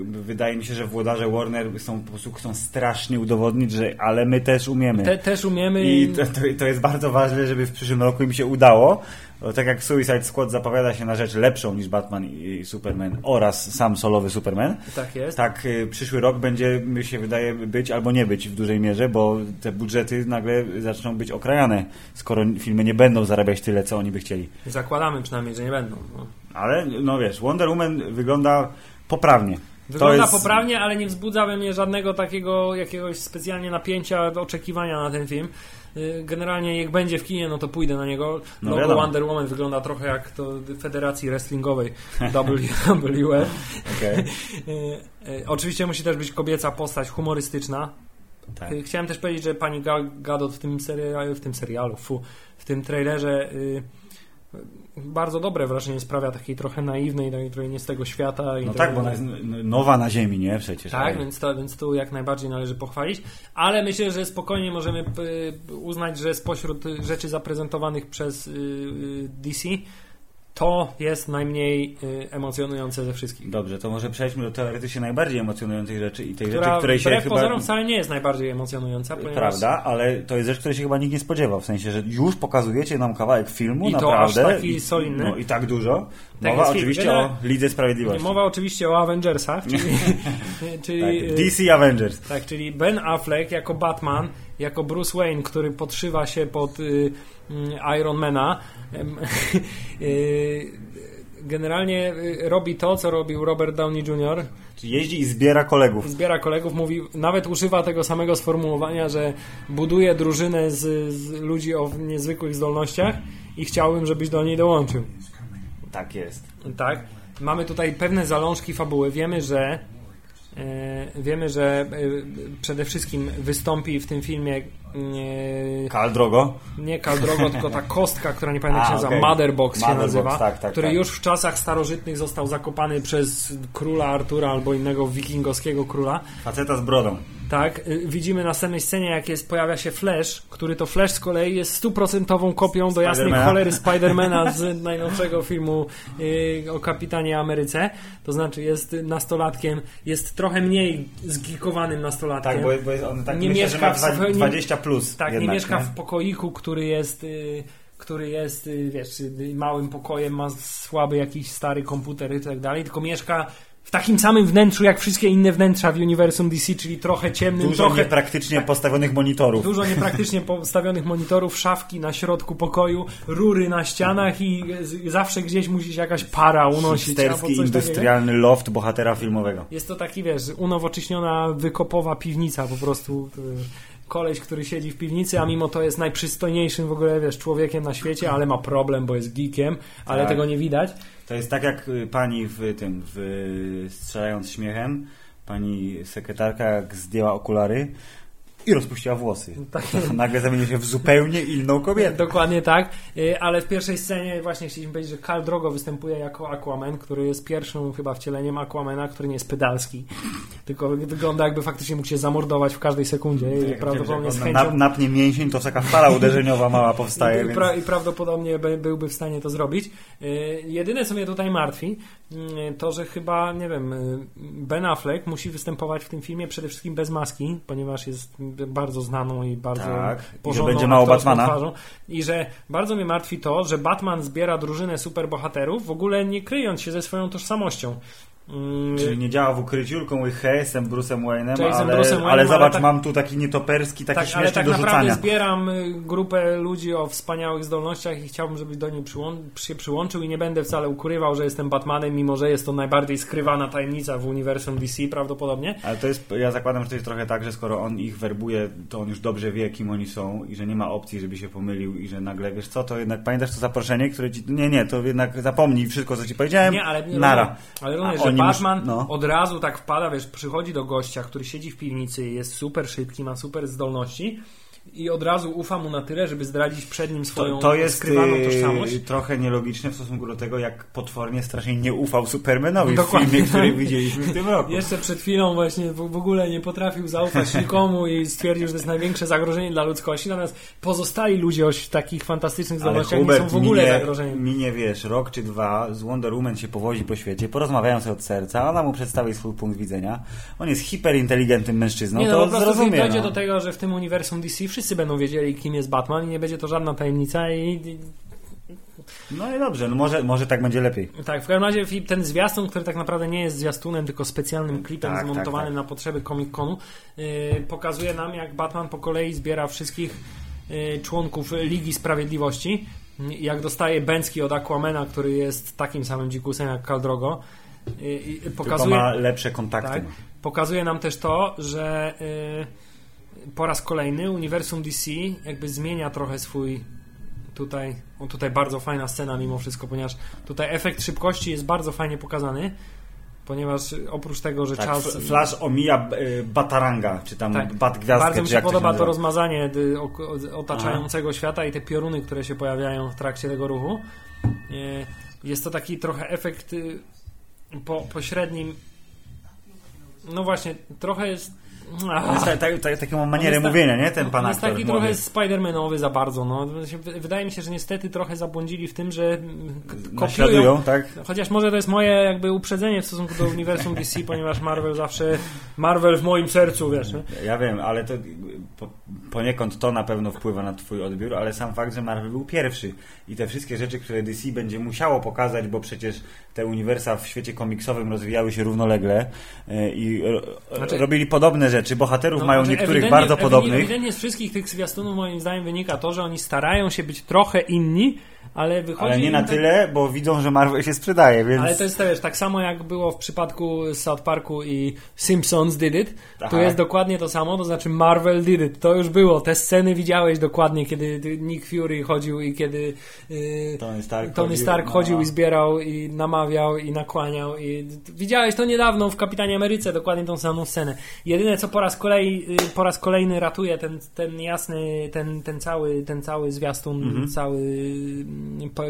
wydaje mi się, że włodarze Warner są po prostu chcą strasznie udowodnić, że ale my też umiemy. Te, też umiemy. I to, to, to jest bardzo ważne, żeby w przyszłym roku im się udało. Tak jak Suicide Squad zapowiada się na rzecz lepszą niż Batman i Superman oraz sam solowy Superman, Tak jest. tak y, przyszły rok będzie, mi się wydaje, być albo nie być w dużej mierze, bo te budżety nagle zaczną być okrajane, skoro filmy nie będą zarabiać tyle, co oni by chcieli. Zakładamy przynajmniej, że nie będą. No. Ale, no wiesz, Wonder Woman wygląda poprawnie. Wygląda jest, poprawnie, ale nie wzbudza we mnie żadnego takiego jakiegoś specjalnie napięcia, oczekiwania na ten film. Y, Generalnie jak będzie w kinie, no to pójdę na niego. No Logo wiadomo. Wonder Woman wygląda trochę jak to Federacji Wrestlingowej. Okej. Y, y, Oczywiście musi też być kobieca postać humorystyczna. Tak. Chciałem też powiedzieć, że pani Gadot w tym serialu, w tym serialu, fu, w tym trailerze y, bardzo dobre wrażenie sprawia takiej trochę naiwnej, takiej trochę nie z tego świata. i No tak, bo ona jest nowa na ziemi, nie? Przecież. tak, ale- więc, to, więc tu jak najbardziej należy pochwalić, ale myślę, że spokojnie możemy p- uznać, że spośród rzeczy zaprezentowanych przez y, y, DC to jest najmniej y, emocjonujące ze wszystkich. Dobrze, to może przejdźmy do teoretycznie najbardziej emocjonującej rzeczy i tej Która rzeczy, której się chyba... pozorom wcale nie jest najbardziej emocjonująca, ponieważ Prawda, ale to jest rzecz, której się chyba nikt nie spodziewał. W sensie, że już pokazujecie nam kawałek filmu, I to naprawdę. aż taki i, solidny. No i tak dużo. Tak Mowa oczywiście o Lidze Sprawiedliwości. Mowa oczywiście o Avengersach, czyli, czyli, tak, DC Avengers. tak, czyli Ben Affleck jako Batman, jako Bruce Wayne, który podszywa się pod y, Ironmana. Em, y, generalnie y, robi to, co robił Robert Downey Jr. Czyli jeździ i zbiera kolegów. Zbiera kolegów, mówi, nawet używa tego samego sformułowania, że buduje drużynę z, z ludzi o niezwykłych zdolnościach i chciałbym, żebyś do niej dołączył. Tak jest. Tak. Mamy tutaj pewne zalążki fabuły. Wiemy, że e, wiemy, że e, przede wszystkim wystąpi w tym filmie e, Kal Drogo. nie Kal Drogo, tylko ta kostka, która nie pamiętam jak się nazywa, okej. Motherbox się nazywa, tak, tak, który tak. już w czasach starożytnych został zakopany przez króla Artura albo innego wikingowskiego króla. Faceta z brodą. Tak, y, widzimy na następnej scenie, jak jest, pojawia się Flash, który to Flash z kolei jest stuprocentową kopią do jasnej cholery Spidermana z najnowszego filmu y, o Kapitanie Ameryce. To znaczy jest nastolatkiem, jest trochę mniej zgikowanym nastolatkiem. Tak, bo, bo on tak Nie myślę, mieszka że ma w- dwa- nie- 20 plus. tak, jednak, nie mieszka w pokoiku, który jest... Y, który jest, wiesz, małym pokojem, ma słaby jakiś stary komputer i tak dalej, tylko mieszka w takim samym wnętrzu jak wszystkie inne wnętrza w uniwersum DC, czyli trochę ciemnym, Dużo trochę, niepraktycznie postawionych monitorów. Dużo niepraktycznie postawionych monitorów, szafki na środku pokoju, rury na ścianach i zawsze gdzieś musi się jakaś para unosić. Hipsterski, coś takiego. industrialny loft bohatera filmowego. Jest to taki, wiesz, unowocześniona, wykopowa piwnica po prostu. Koleś, który siedzi w piwnicy, a mimo to jest najprzystojniejszym w ogóle, wiesz, człowiekiem na świecie, ale ma problem, bo jest geekiem, ale Tak. tego nie widać. To jest tak jak y, pani w tym, w strzelając śmiechem, pani sekretarka jak zdjęła okulary i rozpuściła włosy. Tak. Nagle zamieniła się w zupełnie inną kobietę. Dokładnie tak, Y, ale w pierwszej scenie właśnie chcieliśmy powiedzieć, że Khal Drogo występuje jako Aquaman, który jest pierwszym chyba wcieleniem Aquamana, który nie jest pedalski, tylko wygląda jakby faktycznie mógł się zamordować w każdej sekundzie i Jak- prawdopodobnie z chęcią... nap- napnie mięsień, to taka fala uderzeniowa mała powstaje. I, Więc... pra, I prawdopodobnie by, byłby w stanie to zrobić. Y, jedyne, co mnie tutaj martwi, y, to, że chyba, nie wiem, Ben Affleck musi występować w tym filmie przede wszystkim bez maski, ponieważ jest bardzo znaną i bardzo Tak. I porządną będzie mało Batmana. Twarzą. I że bardzo mnie martwi to, że Batman zbiera drużynę superbohaterów, w ogóle nie kryjąc się ze swoją tożsamością. Mm, Czyli nie działa w ukryciu, tylko mówi hej, jestem Bruce'em Wayne'em, ale, Bruce'em Wayne'em, ale ale zobacz, tak- mam tu taki nietoperski, taki tak, ale śmieszny tak do naprawdę rzucania. zbieram y, grupę ludzi o wspaniałych zdolnościach i chciałbym, żebyś do niej przyłą- się przyłączył i nie będę wcale ukrywał, że jestem Batmanem, mimo że jest to najbardziej skrywana tajemnica w uniwersum DC prawdopodobnie. Ale to jest, ja zakładam, że to jest trochę tak, że skoro on ich werbuje, to on już dobrze wie, kim oni są i że nie ma opcji, żeby się pomylił i że nagle, wiesz co, to jednak pamiętasz to zaproszenie, które ci... Nie, nie, to jednak zapomnij wszystko, co ci powiedziałem, Nie, ale nie nara. ale Batman mus- no. od razu tak wpada, wiesz, przychodzi do gościa, który siedzi w piwnicy, jest super szybki, ma super zdolności i od razu ufa mu na tyle, żeby zdradzić przed nim swoją To, to jest skrywaną yy, tożsamość. trochę nielogiczne w stosunku do tego, jak potwornie strasznie nie ufał Supermanowi w Dokładnie. filmie, który widzieliśmy w tym roku. Jeszcze przed chwilą właśnie w w ogóle nie potrafił zaufać nikomu i stwierdził, że to jest największe zagrożenie dla ludzkości, natomiast pozostali ludzie o takich fantastycznych zdolnościach nie są w ogóle minie, zagrożeniem. minie, wiesz, rok czy dwa, z Wonder Woman się powozi po świecie, porozmawiają sobie od serca, ona mu przedstawi swój punkt widzenia. On jest hiperinteligentnym mężczyzną, nie, no to po prostu zrozumie. dojdzie no. do tego, że w tym uniwersum DC wszyscy będą wiedzieli, kim jest Batman i nie będzie to żadna tajemnica i, No i dobrze, no może, może tak będzie lepiej. tak, w każdym razie ten zwiastun, który tak naprawdę nie jest zwiastunem, tylko specjalnym klipem Tak, zmontowanym tak, na potrzeby Comic-Conu, yy, pokazuje nam, jak Batman po kolei zbiera wszystkich yy, członków Ligi Sprawiedliwości. Jak dostaje Bęcki od Aquamana, który jest takim samym dzikusem jak Kaldrogo. Yy, i Tylko pokazuje, ma lepsze kontakty. tak, pokazuje nam też to, że yy, po raz kolejny uniwersum DC jakby zmienia trochę swój tutaj, o, tutaj bardzo fajna scena mimo wszystko, ponieważ tutaj efekt szybkości jest bardzo fajnie pokazany, ponieważ oprócz tego, że Tak, czas... Flash omija y, Bataranga, czy tam Tak. Bat Gwiazdkę, Bardzo mi się podoba to nazywa. rozmazanie otaczającego świata i te pioruny, które się pojawiają w trakcie tego ruchu. Y, Jest to taki trochę efekt y, po, pośrednim. No właśnie, trochę jest. On jest ta, ta, ta, taką ma manierę jest ta- mówienia, nie? Ten pan jest aktor. taki młody. trochę Spider-Manowy za bardzo. No. Wydaje mi się, że niestety trochę zabłądzili w tym, że mm, kopiują tak? Chociaż może to jest moje jakby uprzedzenie w stosunku do uniwersum DC, ponieważ Marvel zawsze Marvel w moim sercu, wiesz. Nie? Ja wiem, ale to po, poniekąd to na pewno wpływa na twój odbiór, ale sam fakt, że Marvel był pierwszy i te wszystkie rzeczy, które DC będzie musiało pokazać, bo przecież te uniwersa w świecie komiksowym rozwijały się równolegle e, i Znaczy- robili podobne rzeczy. Bohaterów No, mają niektórych ewidentnie- bardzo podobnych. Ewidentnie z wszystkich tych zwiastunów moim zdaniem wynika to, że oni starają się być trochę inni, ale wychodzi Ale nie na tak- tyle, bo widzą, że Marvel się sprzedaje, więc... Ale to jest wiesz, tak samo jak było w przypadku South Parku i Simpsons did it, tu Aha. jest dokładnie to samo, to znaczy Marvel did it. To już było. Te sceny widziałeś dokładnie, kiedy Nick Fury chodził i kiedy yy, Tony Stark Tony chodził, Stark no. chodził i zbierał i namawiał i nakłaniał i widziałeś to niedawno w Kapitanie Ameryce, dokładnie tą samą scenę. Jedyne co po raz, kolei, yy, po raz kolejny ratuje ten, ten jasny, ten, ten cały, ten cały zwiastun, Mhm. cały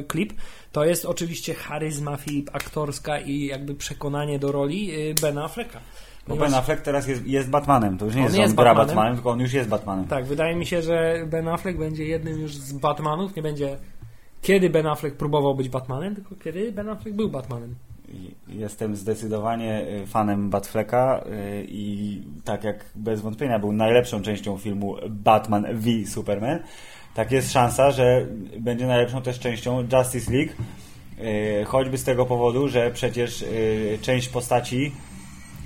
klip, to jest oczywiście charyzma Filip aktorska i jakby przekonanie do roli yy, Bena Afflecka. Bo Ben Affleck teraz jest, jest Batmanem. To już nie On jest, jest on Batmanem. Batmanem, tylko on już jest Batmanem. Tak, wydaje mi się, że Ben Affleck będzie jednym już z Batmanów, nie będzie kiedy Ben Affleck próbował być Batmanem, tylko kiedy Ben Affleck był Batmanem. Jestem zdecydowanie y, fanem Batflecka y, i tak jak bez wątpienia był najlepszą częścią filmu Batman v Superman, tak jest szansa, że będzie najlepszą też częścią Justice League, y, choćby z tego powodu, że przecież y, część postaci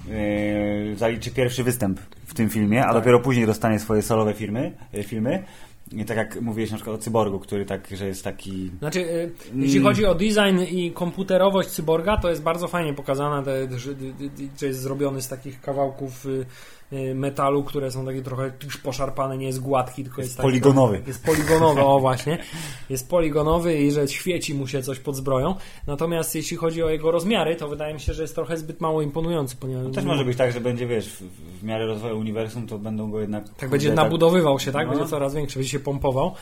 y, zaliczy pierwszy występ w tym filmie, a dopiero później dostanie swoje solowe firmy, filmy. I tak jak mówiłeś na przykład o Cyborgu, który tak, że jest taki Znaczy, y, jeśli chodzi o design i komputerowość cyborga, to jest bardzo fajnie pokazana, te, że, jest zrobiony z takich kawałków y, metalu, które są takie trochę już poszarpane, nie jest gładki, tylko jest, Jest taki poligonowy. Jest poligonowy, o właśnie. Jest poligonowy i że świeci mu się coś pod zbroją. Natomiast jeśli chodzi o jego rozmiary, to wydaje mi się, że jest trochę zbyt mało imponujący, ponieważ Też może być tak, że będzie, wiesz, w, w miarę rozwoju uniwersum, to będą go jednak... Tak będzie kurde, nabudowywał się, tak? No. Będzie coraz większy, będzie się pompował.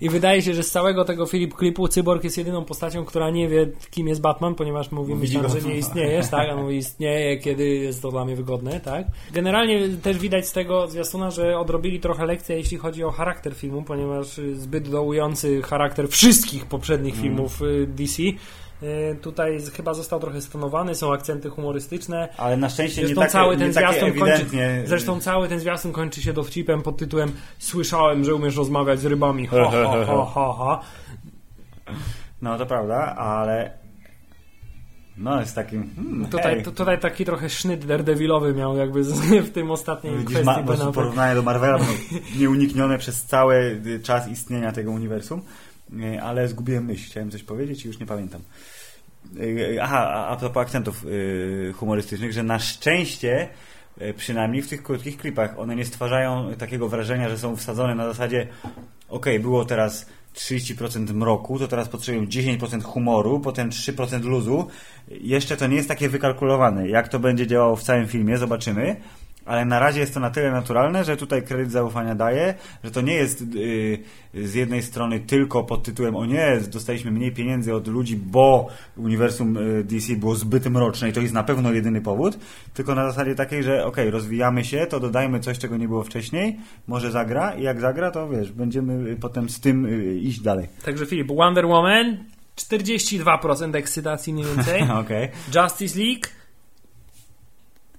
I wydaje się, że z całego tego Filip klipu Cyborg jest jedyną postacią, która nie wie, kim jest Batman, ponieważ mówimy że nie istniejesz, tak? A on mówi, istnieje, kiedy jest to dla mnie wygodne, tak? Generalnie też widać z tego zwiastuna, że odrobili trochę lekcję, jeśli chodzi o charakter filmu, ponieważ zbyt dołujący charakter wszystkich poprzednich Mm. filmów y, DC y, Tutaj chyba został trochę stonowany, są akcenty humorystyczne. Ale na szczęście nie Zresztą takie, cały ten nie takie zwiastun kończy, ewidentnie... zresztą cały ten zwiastun kończy się dowcipem pod tytułem Słyszałem, że umiesz rozmawiać z rybami. Ha, ha, ha, ha, ha. No to prawda, ale... No jest takim... Hmm, Tutaj, hej. tu- tutaj taki trochę sznyt daredevilowy miał jakby z, w tym ostatnim Widzisz, kwestii ma, po porównanie do Marvela było nieuniknione przez cały y, czas istnienia tego uniwersum, Y, ale zgubiłem myśl. Chciałem coś powiedzieć i już nie pamiętam. Y, Aha, a, propos akcentów humorystycznych, że na szczęście przynajmniej w tych krótkich klipach one nie stwarzają takiego wrażenia, że są wsadzone na zasadzie okej, było teraz 30% mroku, to teraz potrzebują 10% humoru, potem 3% luzu. Jeszcze to nie jest takie wykalkulowane. Jak to będzie działało w całym filmie, zobaczymy. Ale na razie jest to na tyle naturalne, że tutaj kredyt zaufania daje, że to nie jest yy, z jednej strony tylko pod tytułem o nie, dostaliśmy mniej pieniędzy od ludzi, bo uniwersum y, DC było zbyt mroczne i to jest na pewno jedyny powód, tylko na zasadzie takiej, że okej, rozwijamy się, to dodajmy coś, czego nie było wcześniej, może zagra i jak zagra, to wiesz, będziemy y, potem z tym y, iść dalej. Także Filip, Wonder Woman 42% ekscytacji mniej więcej. Okej. Justice League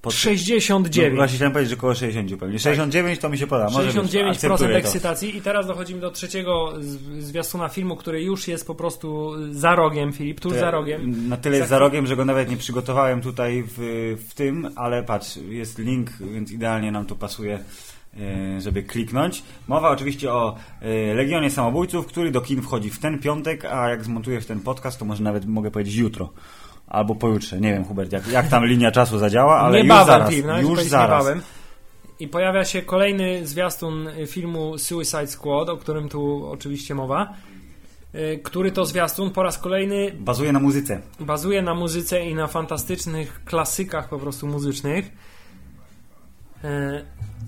Pod- 69. No, właśnie chciałem powiedzieć, że około 60 pewnie. 69 to mi się poda. Może być. 69% Akceptuję to. ekscytacji i teraz dochodzimy do trzeciego zwiastuna filmu, który już jest po prostu za rogiem, Filip, tuż za rogiem. Na tyle jest Za rogiem, że go nawet nie przygotowałem tutaj w, w tym, ale patrz, jest link, więc idealnie nam to pasuje, e, żeby kliknąć. Mowa oczywiście o e, Legionie Samobójców, który do kin wchodzi w ten piątek, a jak zmontujesz ten podcast, to może nawet mogę powiedzieć jutro. Albo pojutrze. Nie wiem, Hubert, jak, jak tam linia czasu zadziała, ale niebawem, już zaraz. Filip, nawet już powiedzieć zaraz. niebawem. I pojawia się kolejny zwiastun filmu Suicide Squad, o którym tu oczywiście mowa. y, Który to zwiastun po raz kolejny Bazuje na muzyce. bazuje na muzyce i na fantastycznych klasykach po prostu muzycznych. E,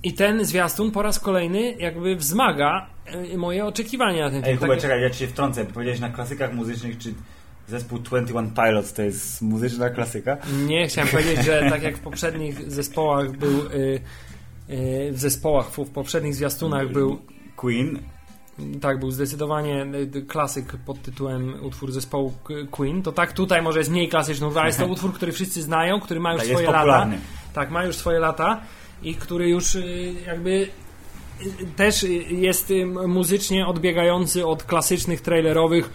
I ten zwiastun po raz kolejny jakby wzmaga e, moje oczekiwania na ten Ej, film. Hubert, Tak- czekaj, ja ci się wtrącę. Powiedziałeś na klasykach muzycznych, czy zespół 21 Pilots to jest muzyczna klasyka. Nie, chciałem powiedzieć, że tak jak w poprzednich zespołach był y, y, w zespołach, w, poprzednich zwiastunach był Queen. tak, był zdecydowanie y, klasyk pod tytułem utwór zespołu Queen, to tak tutaj może jest mniej klasyczny, ale jest to utwór, który wszyscy znają, który ma już Tak, jest swoje lata. Tak, ma już swoje lata i który już jakby też jest muzycznie odbiegający od klasycznych trailerowych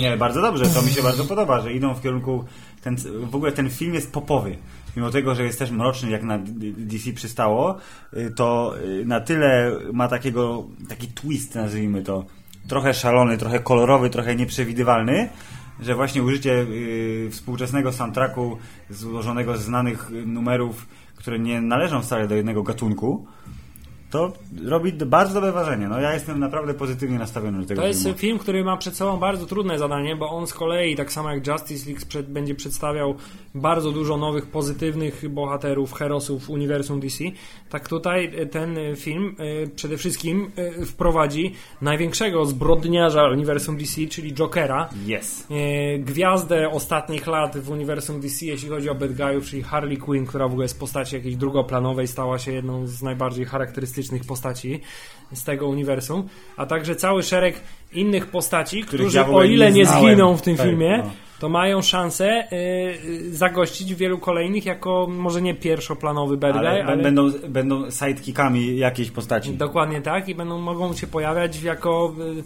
Nie, bardzo dobrze, to mi się bardzo podoba, że idą w kierunku. Ten, w ogóle ten film jest popowy. Mimo tego, że jest też mroczny, jak na DC przystało, y, to y, na tyle ma takiego taki twist, nazwijmy to. Trochę szalony, trochę kolorowy, trochę nieprzewidywalny, że właśnie użycie y, współczesnego soundtracku złożonego z znanych numerów, które nie należą wcale do jednego gatunku, to robi bardzo dobre wrażenie. No ja jestem naprawdę pozytywnie nastawiony do tego To jest filmu. film, który ma przed sobą bardzo trudne zadanie, bo on z kolei, tak samo jak Justice League, przed, będzie przedstawiał bardzo dużo nowych, pozytywnych bohaterów, herosów uniwersum DC. Tak tutaj e, ten e, film e, przede wszystkim wprowadzi największego zbrodniarza uniwersum DC, czyli Jokera. Yes. Gwiazdę ostatnich lat w uniwersum DC, jeśli chodzi o bad guyów, czyli Harley Quinn, która w ogóle z postaci jakiejś drugoplanowej stała się jedną z najbardziej charakterystycznych postaci z tego uniwersum, a także cały szereg innych postaci, Których którzy ja o ile nie nie zginą w tym Tak, filmie, no. to mają szansę e, zagościć wielu kolejnych jako może nie pierwszoplanowy bad guy, Ale, ale, Będą, będą sidekickami jakiejś postaci. Dokładnie tak i będą mogą się pojawiać jako y,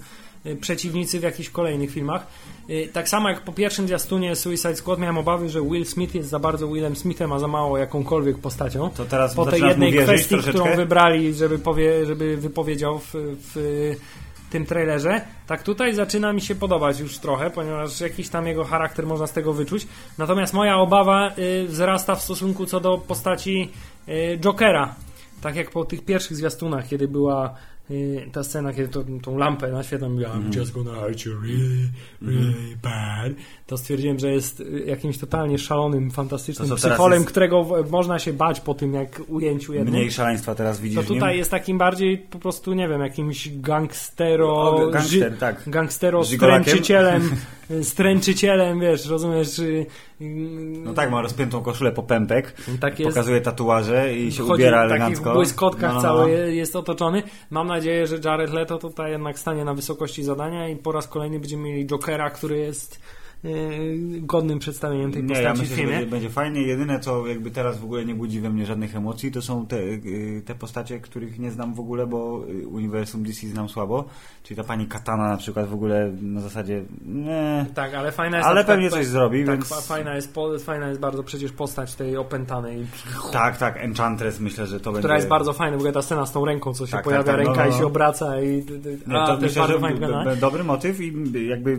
przeciwnicy w jakichś kolejnych filmach. Y, tak samo jak po pierwszym zwiastunie Suicide Squad miałem obawy, że Will Smith jest za bardzo Willem Smithem, a za mało jakąkolwiek postacią. To teraz Po tej jednej kwestii, troszeczkę? którą wybrali, żeby, powie, żeby wypowiedział w, w tym trailerze, tak tutaj zaczyna mi się podobać już trochę, ponieważ jakiś tam jego charakter można z tego wyczuć. Natomiast moja obawa y, wzrasta w stosunku co do postaci y, Jokera. Tak jak po tych pierwszych zwiastunach, kiedy była y, ta scena, kiedy to, tą lampę naświetlam, Mhm. I'm just gonna hurt you really, really bad, to stwierdziłem, że jest y, jakimś totalnie szalonym, fantastycznym To psycholem, jest- którego w, można się bać po tym, jak ujęciu jednym. Mniej szaleństwa teraz widzisz To w tutaj jest takim bardziej po prostu, nie wiem, jakimś gangstero... O, gangster, ży- tak. Gangstero stręczycielem, stręczycielem, wiesz, rozumiesz... y, y, No tak, ma rozpiętą koszulę po pępek, Tak pokazuje tatuaże i się Chodzi ubiera w takich elegancko. błyskotkach No, no, cały no. je- jest otoczony. Mam nadzieję, że Jared Leto tutaj jednak stanie na wysokości zadania i po raz kolejny będziemy mieli Jokera, który jest godnym przedstawieniem tej Nie, postaci ja w myślę, że filmie. będzie, będzie fajnie. Jedyne, co jakby teraz w ogóle nie budzi we mnie żadnych emocji, to są te, y, te postacie, których nie znam w ogóle, bo y, uniwersum DC znam słabo. Czyli ta pani Katana na przykład w ogóle na zasadzie nie. Tak, ale fajna jest Ale pewnie to- coś zrobi, tak, więc- fa- fajna, jest, fajna jest bardzo przecież postać tej opętanej, Tak, tak, Enchantress myślę, że to będzie... która jest bardzo fajna. W ogóle ta scena z tą ręką, co się Tak, pojawia, tak, tak, no, ręka no, i no. się obraca i... Nie, a, to to jest myślę, bardzo że fajna b- dobry motyw i jakby y,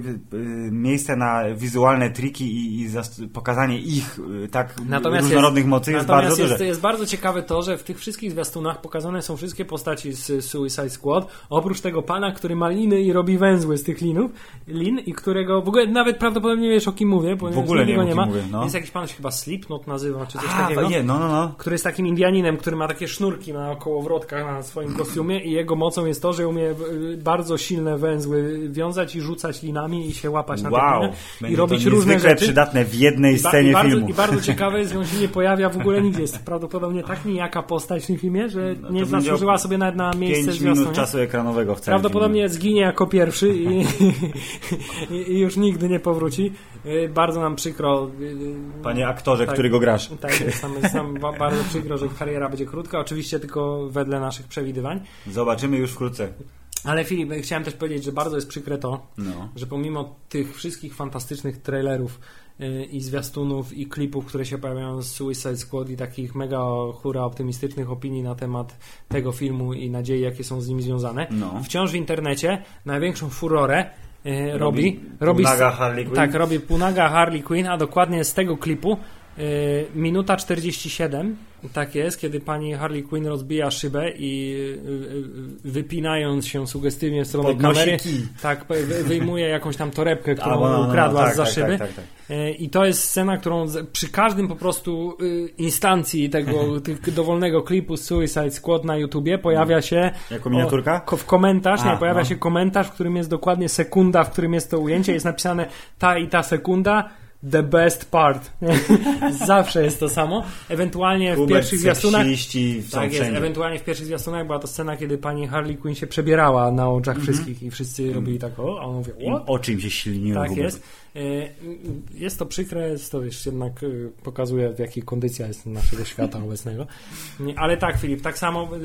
miejsce na wizualne triki i, i pokazanie ich y, tak Natomiast różnorodnych mocy jest bardzo jest, duże. jest bardzo ciekawe to, że w tych wszystkich zwiastunach pokazane są wszystkie postaci z Suicide Squad, oprócz tego pana, który ma liny i robi węzły z tych linów, lin i którego w ogóle nawet prawdopodobnie wiesz o kim mówię, ponieważ W ogóle nie nie kim ma. mówię, no. Jest jakiś pan, się chyba Slipknot nazywa, czy coś A, takiego. nie, no, no, no. który jest takim Indianinem, który ma takie sznurki na kołowrotkach na swoim kostiumie i jego mocą jest to, że umie bardzo silne węzły wiązać i rzucać linami i się łapać na te Wow, liny będzie i robić to różne rzeczy. przydatne w jednej ba- scenie i bardzo, filmu. I bardzo ciekawe jest, że on się nie pojawia w ogóle nigdzie. Jest prawdopodobnie tak nijaka postać w tym filmie, że No nie zasłużyła sobie nawet na miejsce 5 w zwiastunie. minut czasu ekranowego w całym Prawdopodobnie zginie jako pierwszy i, i, już nigdy nie powróci. Y, Bardzo nam przykro. y, filmie. Panie aktorze, tak. który go grasz. Tak, jest nam, jest nam ba- bardzo przykro, że kariera będzie krótka. Oczywiście tylko wedle naszych przewidywań. Zobaczymy już wkrótce. Ale Filip, chciałem też powiedzieć, że bardzo jest przykre to, No. że pomimo tych wszystkich fantastycznych trailerów y, i zwiastunów i klipów, które się pojawiają z Suicide Squad i takich mega hura optymistycznych opinii na temat tego filmu i nadziei, jakie są z nim związane, No. wciąż w internecie największą furorę y, Robi robi... Naga Harley Quinn. Tak, robi Punaga Harley Quinn, a dokładnie z tego klipu y, minuta 47 Tak jest, kiedy pani Harley Quinn rozbija szybę i y, y, wypinając się sugestywnie w stronę Podnosi kamery, kij. tak, wy- wyjmuje jakąś tam torebkę, którą no, no, no, ukradła tak, za tak, szyby. tak, tak, tak. E, I to jest scena, którą przy każdym po prostu y, instancji tego dowolnego klipu z Suicide Squad na YouTubie pojawia się Jako miniaturka? o, w komentarz, A, nie, pojawia no. się komentarz, w którym jest dokładnie sekunda, w którym jest to ujęcie, jest napisane ta i ta sekunda the best part. Zawsze jest to samo. Ewentualnie w pierwszych zwiastunach tak jest, ewentualnie w pierwszych zwiastunach była to scena, kiedy pani Harley Quinn się przebierała na oczach wszystkich i wszyscy robili tak o, a on mówi, Im what? oczy im się silniły. Tak jest. E, Jest to przykre, jest to już jednak e, pokazuje w jakiej kondycja jest naszego świata obecnego. Ale tak, Filip, tak samo, e,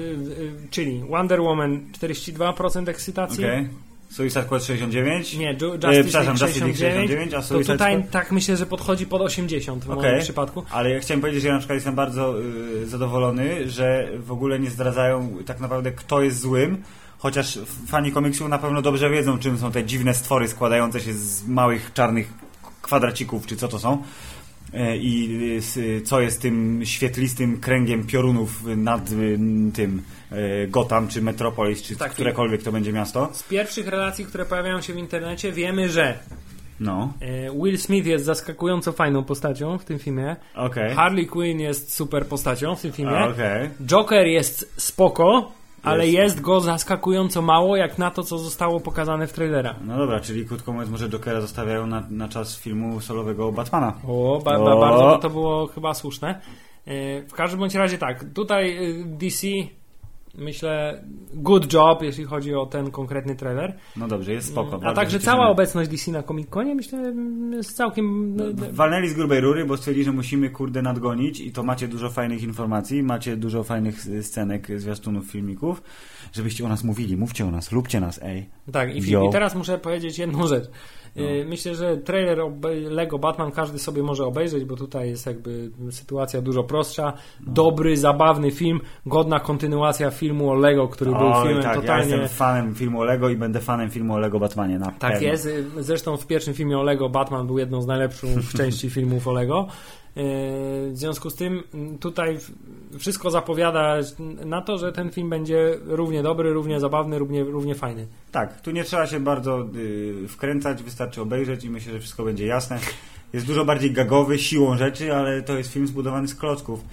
czyli Wonder Woman 42% ekscytacji. Okej. Suicide Squad 69? Nie, Ju- E, Justice przepraszam, League Justice League 69, a To Suicide tutaj Squad? tak myślę, że podchodzi pod 80 w Okej. moim przypadku. Ale ja chciałem powiedzieć, że ja na przykład jestem bardzo y, zadowolony, że w ogóle nie zdradzają tak naprawdę kto jest złym, chociaż fani komiksów na pewno dobrze wiedzą, czym są te dziwne stwory składające się z małych czarnych kwadracików, czy co to są. E, I co jest tym świetlistym kręgiem piorunów nad y, tym e, Gotham, czy Metropolis, czy Tak, którekolwiek to będzie miasto. Z pierwszych relacji, które pojawiają się w internecie, wiemy, że No, e, Will Smith jest zaskakująco fajną postacią w tym filmie. okej. Harley Quinn jest super postacią w tym filmie. Okej. Joker jest spoko, ale Jest. jest go zaskakująco mało, jak na to, co zostało pokazane w trailerach. No dobra, czyli krótko mówiąc, może Jokera zostawiają na, na czas filmu solowego Batmana. O, ba, ba, O. bardzo by to było chyba słuszne. E, W każdym bądź razie tak, tutaj e, DC myślę good job, jeśli chodzi o ten konkretny trailer. No dobrze, jest spoko. A bardzo także cała obecność DC na Comic-Conie myślę jest całkiem... No, Walnęli z grubej rury, bo stwierdzili, że musimy kurde nadgonić i to macie dużo fajnych informacji, macie dużo fajnych y, scenek, zwiastunów, filmików, żebyście o nas mówili. Mówcie o nas, lubcie nas, ej. Tak, i, i teraz muszę powiedzieć jedną rzecz. No. Y, Myślę, że trailer Lego Batman każdy sobie może obejrzeć, bo tutaj jest jakby sytuacja dużo prostsza. No. Dobry, zabawny film, godna kontynuacja filmu o Lego, który był Oj, filmem tak, ja totalnie... jestem fanem filmu o Lego i będę fanem filmu o Lego Batmanie, na Tak pewno. jest. Y, Zresztą w pierwszym filmie o Lego Batman był jedną z najlepszych części filmów o Lego. Y, W związku z tym tutaj wszystko zapowiada na to, że ten film będzie równie dobry, równie zabawny, równie, równie fajny. Tak, tu nie trzeba się bardzo y, wkręcać, wystarczy obejrzeć i myślę, że wszystko będzie jasne. Jest dużo bardziej gagowy siłą rzeczy, ale to jest film zbudowany z klocków.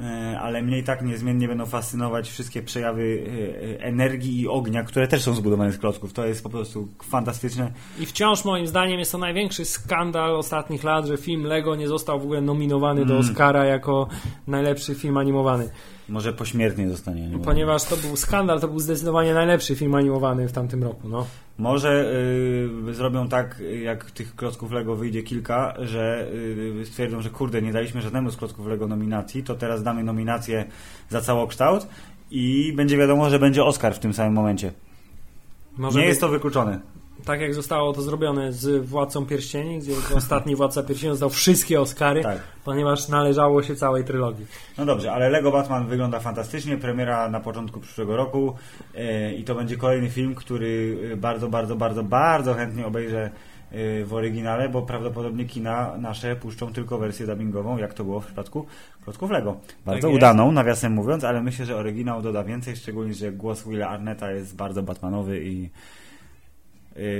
E, Ale mnie i tak niezmiennie będą fascynować wszystkie przejawy e, e, energii i ognia, które też są zbudowane z klocków. To jest po prostu fantastyczne. I wciąż moim zdaniem jest to największy skandal ostatnich lat, że film Lego nie został w ogóle nominowany do Mm. Oscara jako najlepszy film animowany. Może pośmiertnie zostanie. Nie Ponieważ to był skandal, to był zdecydowanie najlepszy film animowany w tamtym roku. No. Może y, zrobią tak, jak tych klocków Lego wyjdzie kilka, że y, stwierdzą, że kurde, nie daliśmy żadnemu z klocków Lego nominacji, to teraz damy nominację za całokształt i będzie wiadomo, że będzie Oscar w tym samym momencie. Może nie być- jest to wykluczone. Tak jak zostało to zrobione z Władcą Pierścieni, gdzie ostatni Władca Pierścieni dostał wszystkie Oscary, Tak. ponieważ należało się całej trylogii. No dobrze, ale Lego Batman wygląda fantastycznie. Premiera na początku przyszłego roku e, i to będzie kolejny film, który e, bardzo, bardzo, bardzo, bardzo chętnie obejrzę e, w oryginale, bo prawdopodobnie kina nasze puszczą tylko wersję dubbingową, jak to było w przypadku Klocków Lego. Bardzo jest. udaną, nawiasem mówiąc, ale myślę, że oryginał doda więcej, szczególnie, że głos Willa Arnetta jest bardzo Batmanowy i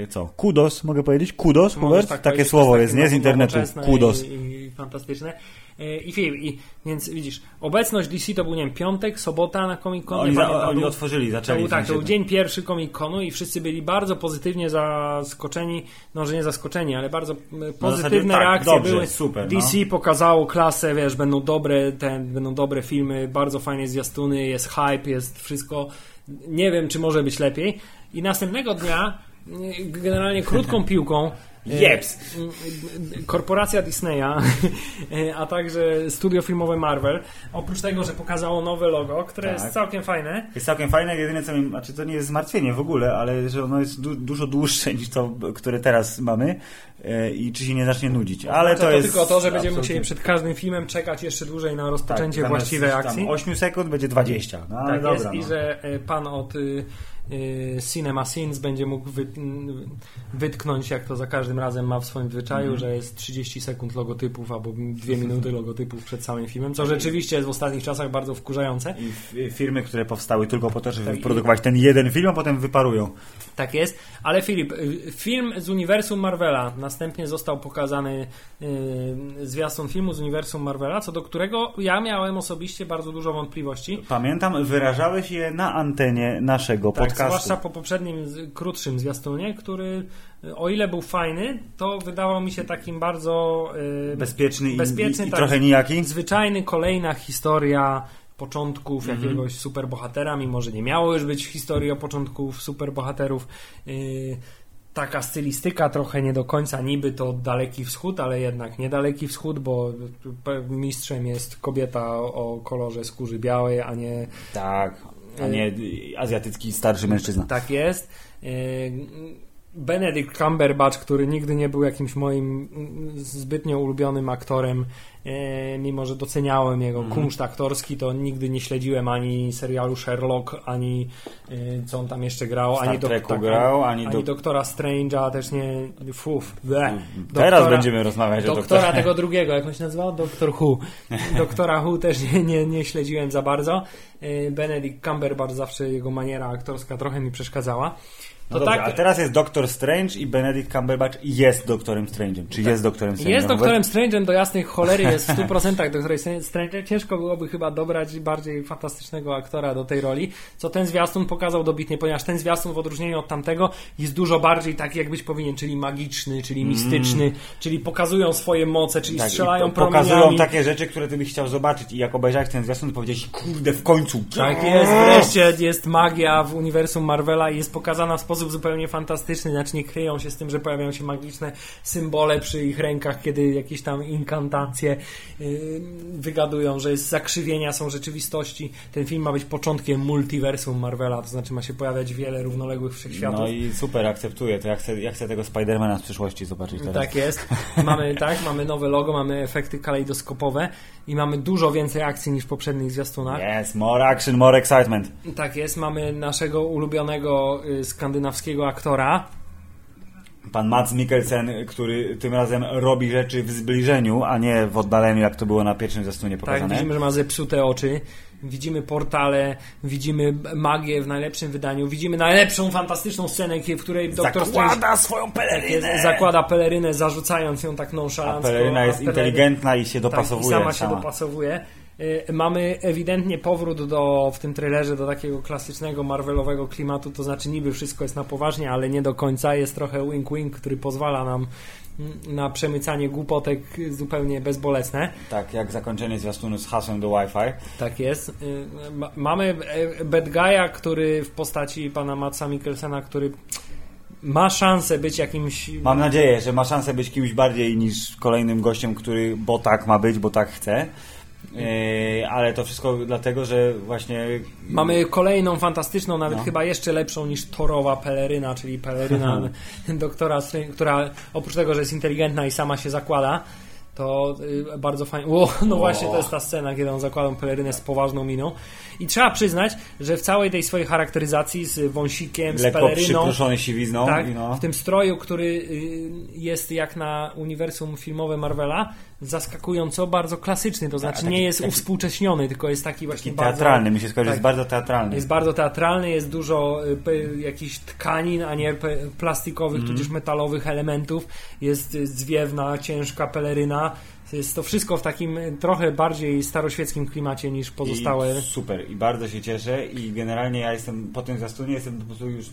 co? Kudos, mogę powiedzieć? Kudos, Możesz Hubert? tak Takie słowo to jest, nie? Z takie internetu. Kudos. I, i fantastyczne. E, I film, i, więc widzisz, obecność DC to był, nie wiem, piątek, sobota na Comic Con. Oni, za, oni otworzyli, To zaczęli. był, w tak, to był dzień pierwszy Comic Conu i wszyscy byli bardzo pozytywnie zaskoczeni, no że nie zaskoczeni, ale bardzo e, pozytywne tak, reakcje dobrze, były. super, DC no. pokazało klasę, wiesz, będą dobre, ten, będą dobre filmy, bardzo fajne zwiastuny, jest hype, jest wszystko. Nie wiem, czy może być lepiej. I następnego dnia generalnie krótką piłką Jeps. korporacja Disneya, a także studio filmowe Marvel, oprócz tego, że pokazało nowe logo, które Tak. jest całkiem fajne, Jest całkiem fajne, jedyne co mi, znaczy to nie jest zmartwienie w ogóle, ale że ono jest du, dużo dłuższe niż to, które teraz mamy e, i czy się nie zacznie nudzić. Ale Znaczy, to, jest tylko to, że będziemy musieli przed każdym filmem czekać jeszcze dłużej na rozpoczęcie zamiast właściwej akcji. 8 sekund będzie 20. No Tak dobra. jest i no. że e, pan od y, Cinema Sins będzie mógł wy, wytknąć, jak to za każdym razem ma w swoim zwyczaju, Mhm. że jest 30 sekund logotypów albo 2 minuty logotypów przed samym filmem, co rzeczywiście jest w ostatnich czasach bardzo wkurzające. I firmy, które powstały tylko po to, żeby Tak, wyprodukować ten jeden film, a potem wyparują. Tak jest, ale Filip, y, film z uniwersum Marvela, następnie został pokazany y, zwiastun filmu z uniwersum Marvela, co do którego ja miałem osobiście bardzo dużo wątpliwości. Pamiętam, wyrażałeś je na antenie naszego Tak, podcastu. zwłaszcza po poprzednim, krótszym zwiastunie, który y, o ile był fajny, to wydawał mi się takim bardzo y, Bezpieczny, i- bezpieczny, i, i tak, trochę nijaki. zwyczajny, kolejna historia początków Mhm. jakiegoś superbohatera, mimo że nie miało już być historii o początków superbohaterów. Yy, taka stylistyka trochę nie do końca niby to daleki wschód, ale jednak nie daleki wschód, bo mistrzem jest kobieta o kolorze skóry białej, a nie Tak, a nie azjatycki starszy mężczyzna. tak jest. Yy, Benedict Cumberbatch, który nigdy nie był jakimś moim mm, zbytnio ulubionym aktorem, e, mimo że doceniałem jego Mhm. kunszt aktorski, to nigdy nie śledziłem ani serialu Sherlock, ani e, co on tam jeszcze grał, Star ani, Treku tak, grał, ani ani do- doktora Strange'a, też nie. Fuf, bleh. Teraz Doktora- będziemy rozmawiać o Doktora tego drugiego, jak on się nazywał? Doktor Who. Doktora Who też nie, nie, nie śledziłem za bardzo. E, Benedict Cumberbatch zawsze jego maniera aktorska trochę mi przeszkadzała. No To tak, a teraz jest Doktor Strange i Benedict Cumberbatch jest Doktorem Strange'em. Czy jest Doktorem Strange'em? jest doktorem Strange'em do jasnej cholery, jest w 100% doktorem Strange'em. Ciężko byłoby chyba dobrać bardziej fantastycznego aktora do tej roli, co ten zwiastun pokazał dobitnie, ponieważ ten zwiastun w odróżnieniu od tamtego jest dużo bardziej taki, jakbyś powinien, czyli magiczny, czyli mistyczny, czyli pokazują swoje moce, czyli Mm. Tak, strzelają po- pokazują takie rzeczy, które ty byś chciał zobaczyć i jak obejrzałeś ten zwiastun, to powiedziałeś, kurde, w końcu. Tak jest, wreszcie jest magia w uniwersum Marvela i jest pokazana w sposób zupełnie fantastyczny, znaczy nie kryją się z tym, że pojawiają się magiczne symbole przy ich rękach, kiedy jakieś tam inkantacje yy, wygadują, że jest zakrzywienia są rzeczywistości. Ten film ma być początkiem multiversum Marvela, to znaczy ma się pojawiać wiele równoległych wszechświatów. No i super, akceptuję to. Ja chcę, ja chcę tego Spidermana z przyszłości zobaczyć teraz. Tak jest. Mamy, tak, mamy nowe logo, mamy efekty kalejdoskopowe i mamy dużo więcej akcji niż w poprzednich zwiastunach. Yes, more action, more excitement. Tak jest, mamy naszego ulubionego y, skandynawskiego aktora. Pan Mats Mikkelsen, który tym razem robi rzeczy w zbliżeniu, a nie w oddaleniu, jak to było na pierwszym zwiastunie Tak, pokazane. widzimy, że ma zepsute oczy. Widzimy portale, widzimy magię w najlepszym wydaniu, widzimy najlepszą, fantastyczną scenę, w której doktor Zakłada swoją pelerynę! zakłada pelerynę, zarzucając ją tak A nonszalancko. peleryna jest a inteligentna i się Tak, dopasowuje i sama się sama. dopasowuje. Y, Mamy ewidentnie powrót do, w tym trailerze do takiego klasycznego Marvelowego klimatu, to znaczy niby wszystko jest na poważnie, ale nie do końca. Jest trochę wink-wink, który pozwala nam mm, na przemycanie głupotek zupełnie bezbolesne. Tak, jak zakończenie zwiastunu z hasłem do Wi-Fi. Tak jest. Y, ma- Mamy e, bad guy'a, który w postaci pana Matsa Mikkelsena, który ma szansę być jakimś... Mam nadzieję, że ma szansę być kimś bardziej niż kolejnym gościem, który bo tak ma być, bo tak chce. Yy, ale to wszystko dlatego, że właśnie Mamy kolejną fantastyczną, nawet No. chyba jeszcze lepszą niż Torowa peleryna, czyli peleryna doktora, która oprócz tego, że jest inteligentna i sama się zakłada, to y, bardzo fajnie. O, no właśnie, to jest ta scena, kiedy on zakłada pelerynę z poważną miną. I trzeba przyznać, że w całej tej swojej charakteryzacji z wąsikiem, z lekko peleryną, przypruszony siwizną. tak, no. w tym stroju, który y, jest jak na uniwersum filmowe Marvela, zaskakująco bardzo klasyczny, to znaczy taki- nie jest taki- uwspółcześniony, tylko jest taki właśnie Taki bardzo... teatralny, mi się skojarzy, tak. jest bardzo teatralny. Jest bardzo teatralny, jest dużo y, jakichś tkanin, a nie plastikowych, Mhm. tudzież metalowych elementów. Jest zwiewna, ciężka peleryna. Jest to wszystko w takim trochę bardziej staroświeckim klimacie niż pozostałe. I super, i bardzo się cieszę i generalnie ja jestem po tym zwiastunie jestem po prostu już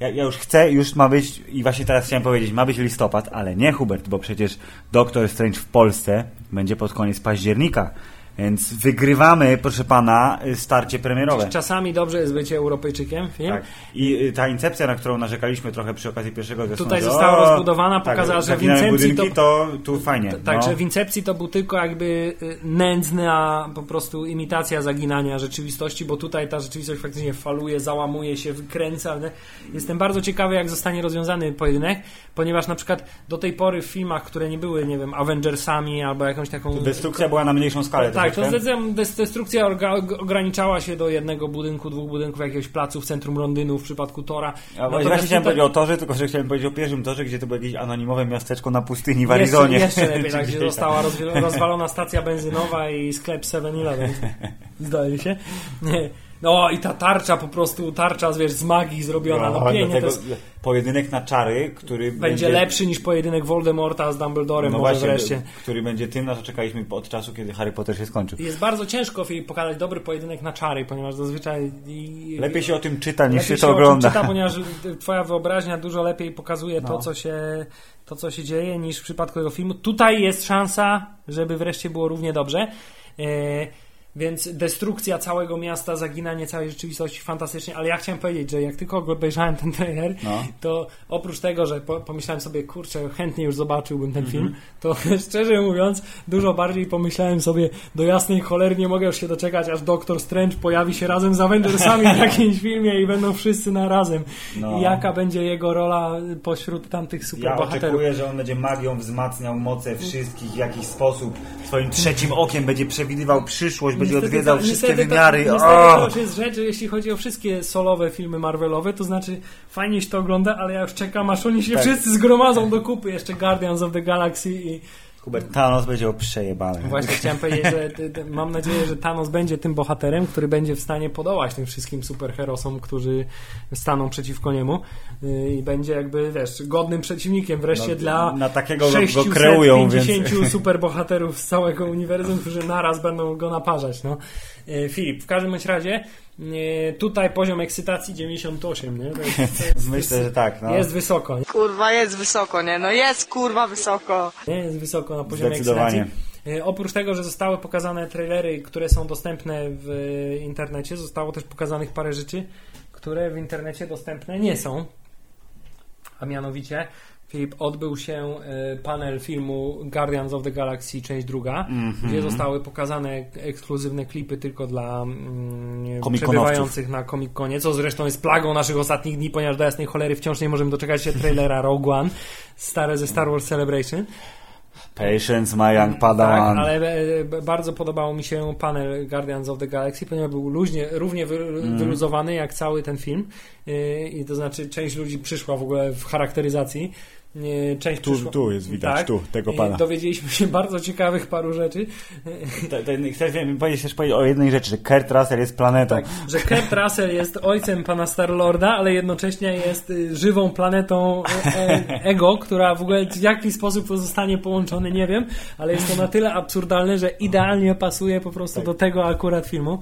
ja, ja już chcę, już ma być i właśnie teraz chciałem powiedzieć, ma być listopad, ale nie Hubert, bo przecież Doktor Strange w Polsce będzie pod koniec października, więc wygrywamy, proszę pana, y, starcie premierowe. Czasami dobrze jest bycie Europejczykiem, film. Tak. I y, ta incepcja, na którą narzekaliśmy trochę przy okazji pierwszego zwiastunu, Tutaj została o, rozbudowana, pokazała, że w Incepcji budynki, to... tu fajnie. Także no. w Incepcji to był tylko jakby y, nędzna po prostu imitacja zaginania rzeczywistości, bo tutaj ta rzeczywistość faktycznie faluje, załamuje się, wykręca. Jestem bardzo ciekawy, jak zostanie rozwiązany pojedynek, ponieważ na przykład do tej pory w filmach, które nie były, nie wiem, Avengersami albo jakąś taką... Destrukcja była na mniejszą skalę. tak, tak, to destrukcja ograniczała się do jednego budynku, dwóch budynków, jakiegoś placu w centrum Londynu w przypadku Tora. A właśnie właśnie chciałem tutaj- powiedzieć o torze, tylko że chciałem powiedzieć o pierwszym torze, gdzie to było jakieś anonimowe miasteczko na pustyni w Jeszcze, Arizonie. jeszcze lepiej, Czy tak, gdzie została rozwalona stacja benzynowa i sklep 7-Eleven. Zdaje mi się. No i ta tarcza po prostu, tarcza wiesz, z magii zrobiona. No, No, pięknie, dlatego to jest, pojedynek na czary, który będzie lepszy niż pojedynek Voldemorta z Dumbledorem no może właśnie, wreszcie. który będzie tym, na co czekaliśmy od czasu, kiedy Harry Potter się skończył. Jest bardzo ciężko pokazać dobry pojedynek na czary, ponieważ zazwyczaj... I, Lepiej się o tym czyta, niż lepiej się to ogląda. Czyta, ponieważ twoja wyobraźnia dużo lepiej pokazuje to, No. co się, to, co się dzieje, niż w przypadku tego filmu. Tutaj jest szansa, żeby wreszcie było równie dobrze. E, więc destrukcja całego miasta, zaginanie całej rzeczywistości fantastycznie, ale ja chciałem powiedzieć, że jak tylko obejrzałem ten trailer, No. to oprócz tego, że po, pomyślałem sobie, kurczę, chętnie już zobaczyłbym ten Mhm. film, to szczerze mówiąc, dużo bardziej pomyślałem sobie, do jasnej cholery nie mogę już się doczekać, aż Doktor Strange pojawi się razem z Avengersami w jakimś filmie i będą wszyscy na razem. No. I jaka będzie jego rola pośród tamtych Ja superbohaterów. oczekuję, że on będzie magią wzmacniał moce wszystkich w jakiś sposób. Swoim trzecim okiem będzie przewidywał przyszłość, będzie Niestety odwiedzał to- wszystkie niestety wymiary. To, niestety O! to już jest rzecz, że jeśli chodzi o wszystkie solowe filmy Marvelowe, to znaczy fajnie się to ogląda, ale ja już czekam, aż oni się Tak. wszyscy zgromadzą do kupy. Jeszcze Guardians of the Galaxy i Hubert Thanos będzie o przejebane. Właśnie chciałem powiedzieć, że mam nadzieję, że Thanos będzie tym bohaterem, który będzie w stanie podołać tym wszystkim superherosom, którzy staną przeciwko niemu yy, i będzie jakby, wiesz, godnym przeciwnikiem wreszcie No, dla na takiego go- go 650 kreują, więc- superbohaterów z całego uniwersum, którzy naraz będą go naparzać. No. Yy, Filip, w każdym bądź razie tutaj poziom ekscytacji 98, nie? To jest, to jest, Myślę, że tak. No. jest wysoko, nie? Kurwa, jest wysoko, nie? No jest kurwa wysoko. Nie? Jest wysoko na poziomie ekscytacji. E, Oprócz tego, że zostały pokazane trailery, które są dostępne w e, internecie, zostało też pokazanych parę rzeczy, które w internecie dostępne nie są. A mianowicie, Filip, odbył się e, panel filmu Guardians of the Galaxy, część druga, Mhm. gdzie zostały pokazane ekskluzywne klipy tylko dla mm, przebywających na Comic-Conie, co zresztą jest plagą naszych ostatnich dni, ponieważ do jasnej cholery wciąż nie możemy doczekać się trailera Rogue One, stare ze Star Wars Celebration. Patience, my young padawan. Tak, ale e, bardzo podobał mi się panel Guardians of the Galaxy, ponieważ był luźnie, równie Mhm. wyluzowany jak cały ten film. E, I to znaczy część ludzi przyszła w ogóle w charakteryzacji. Część Tu- przyszła... tu jest widać, tu, tego pana. Dowiedzieliśmy się bardzo ciekawych paru rzeczy. Chcesz wiem, powiedzieć też o jednej rzeczy, że Kurt Russell jest planetą. Tak, że Kurt Russell jest ojcem pana Starlorda, ale jednocześnie jest y, żywą planetą e, e, ego, która w ogóle w jaki sposób to zostanie połączone, nie wiem, ale jest to na tyle absurdalne, że idealnie pasuje po prostu do tego akurat filmu.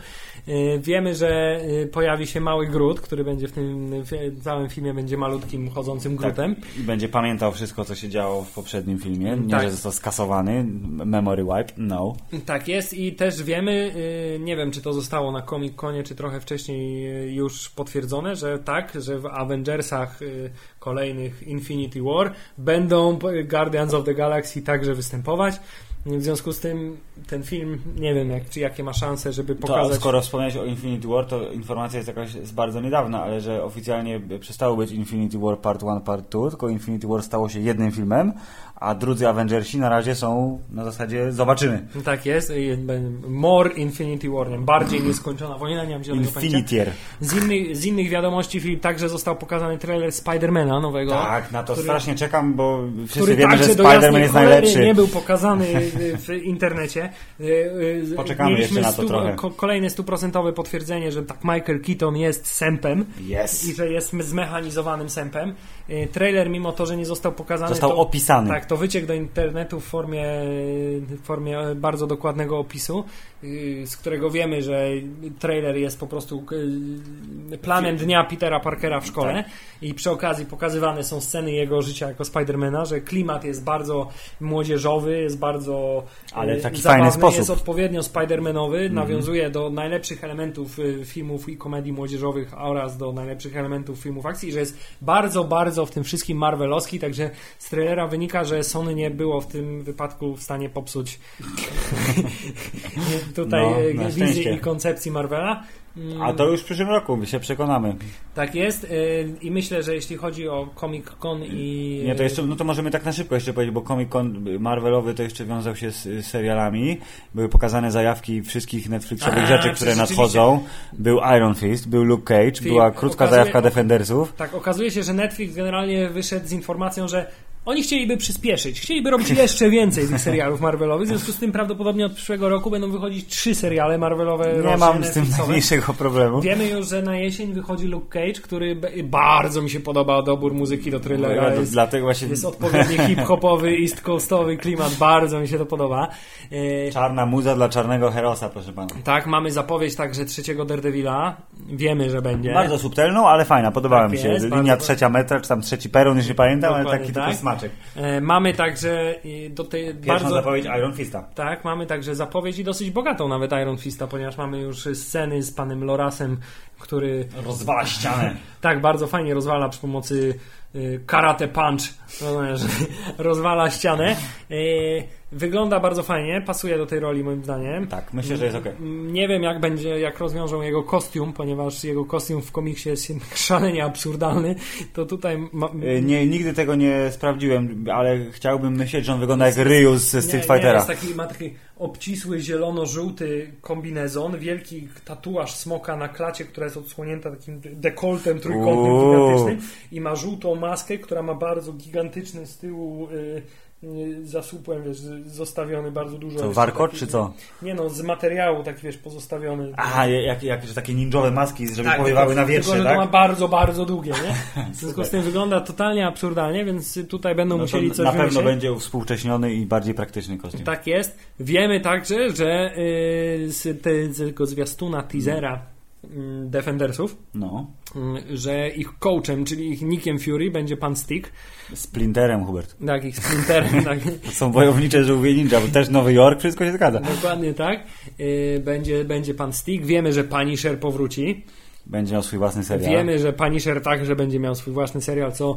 Y, Wiemy, że y, pojawi się mały Groot, który będzie w tym w całym filmie będzie malutkim chodzącym Grootem. I będzie pamiętał wszystko, co się działo w poprzednim filmie. Nie, Tak. że został skasowany. Memory wipe. No. Tak jest i też wiemy, y, nie wiem czy to zostało na Comic-Conie, czy trochę wcześniej już potwierdzone, że tak, że w Avengersach kolejnych Infinity War będą Guardians of the Galaxy także występować. W związku z tym ten film, nie wiem jak, czy jakie ma szanse, żeby To, pokazać... skoro wspomniałeś o Infinity War, to informacja jest jakaś z bardzo niedawna, ale że oficjalnie przestało być Infinity War Part 1, Part 2, tylko Infinity War stało się jednym filmem, a drudzy Avengersi na razie są na zasadzie zobaczymy. Tak jest, more Infinity War, nie? bardziej nieskończona wojna, nie mam zielonego. Infinitier. Z innych, z innych wiadomości film także został pokazany trailer Spidermana nowego. Tak, na to który- strasznie czekam, bo wszyscy wiemy, że także do Spider-Man jest najlepszy. nie był pokazany w internecie. Y, y, Poczekamy Mieliśmy jeszcze na to trochę. ko- kolejne stuprocentowe potwierdzenie, że tak Michael Keaton jest sępem Yes. i że jest zmechanizowanym sępem. Y, Trailer, mimo to, że nie został pokazany, Został to, opisany. Tak, to wyciek do internetu w formie, w formie bardzo dokładnego opisu, z którego wiemy, że trailer jest po prostu y, planem dnia Petera Parkera w szkole Tak. i przy okazji pokazywane są sceny jego życia jako Spidermana, że klimat jest bardzo młodzieżowy, jest bardzo Ale y, taki zabawny, fajny sposób. jest odpowiednio Spidermanowy, Mhm. nawiązuje do najlepszych elementów y, filmów i komedii młodzieżowych oraz do najlepszych elementów filmów akcji, że jest bardzo, bardzo w tym wszystkim marvelowski, także z trailera wynika, że Sony nie było w tym wypadku w stanie popsuć tutaj No, e, wizji i koncepcji Marvela. Mm, A to już w przyszłym roku, my się przekonamy. Tak jest y, i myślę, że jeśli chodzi o Comic Con i... Nie, to jeszcze, no to możemy tak na szybko jeszcze powiedzieć, bo Comic Con Marvelowy to jeszcze wiązał się z, serialami. Były pokazane zajawki wszystkich Netflixowych A, rzeczy, które nadchodzą. Był Iron Fist, był Luke Cage, Film była krótka okazuje- zajawka Defendersów. Tak, okazuje się, że Netflix generalnie wyszedł z informacją, że oni chcieliby przyspieszyć, chcieliby robić jeszcze więcej tych serialów Marvelowych, w związku z tym prawdopodobnie od przyszłego roku będą wychodzić trzy seriale Marvelowe Nie rocznie mam z tym najmniejszego problemu. Wiemy już, że na jesień wychodzi Luke Cage, który bardzo mi się podoba dobór muzyki do thrillera. Do- Jest, Dlatego właśnie jest odpowiedni hip-hopowy, east coastowy klimat, bardzo mi się to podoba. E, czarna muza dla czarnego herosa, proszę pana. tak, mamy zapowiedź także trzeciego Daredevila. Wiemy, że będzie. Bardzo subtelną, ale fajna, podobała Tak mi się. jest, Linia bardzo- trzecia metra, czy tam trzeci peron, już nie pamiętam, ale Dokładnie taki tak. tylko smaczek. E, mamy także do tej bardzo... zapowiedź Iron Fista. Tak, mamy także zapowiedź i dosyć bogatą nawet Iron Fista, ponieważ mamy już sceny z panem Lorasem, który Rozwala ścianę. tak bardzo fajnie rozwala przy pomocy karate punch, rozumiesz, rozwala ścianę. Y, wygląda bardzo fajnie, pasuje do tej roli moim zdaniem. Tak, myślę, że jest. Mm, Nie wiem jak będzie, jak rozwiążą jego kostium, ponieważ jego kostium w komiksie jest szalenie absurdalny, to tutaj ma, Y, Nie, nigdy tego nie sprawdziłem, ale chciałbym myśleć, że on wygląda jak Ryu ze Street Nie, nie, Fightera. jest taki, ma taki obcisły, zielono-żółty kombinezon, wielki tatuaż smoka na klacie, która jest odsłonięta takim dekoltem trójkątnym, Uuu. gigantycznym i ma żółtą maskę, która ma bardzo gigantyczny z tyłu y, y, zasupłem, wiesz, zostawiony bardzo dużo. Co, warkot taki- czy co? Nie no, z materiału taki, wiesz, pozostawiony. Aha, jak, jak, że takie ninjowe maski, żeby Tak, powiewały tylko- na wietrze, tylko, to ma tak? bardzo, bardzo długie, nie? W związku z tym wygląda totalnie absurdalnie, więc tutaj będą No musieli coś na pewno będzie współcześniony i bardziej praktyczny kostium. Tak jest. Wiemy także, że y, z te- tego zwiastuna, teasera Defendersów, No. mm, że ich coachem, czyli ich Nickiem Fury będzie pan Stick, Splinterem, Hubert. tak, ich splinterem, tak, są wojownicze żółwie ninja, bo też Nowy Jork, wszystko się zgadza. dokładnie tak, y, będzie, będzie pan Stick. Wiemy, że Punisher powróci. Będzie miał swój własny serial. Wiemy, że Punisher także będzie miał swój własny serial, co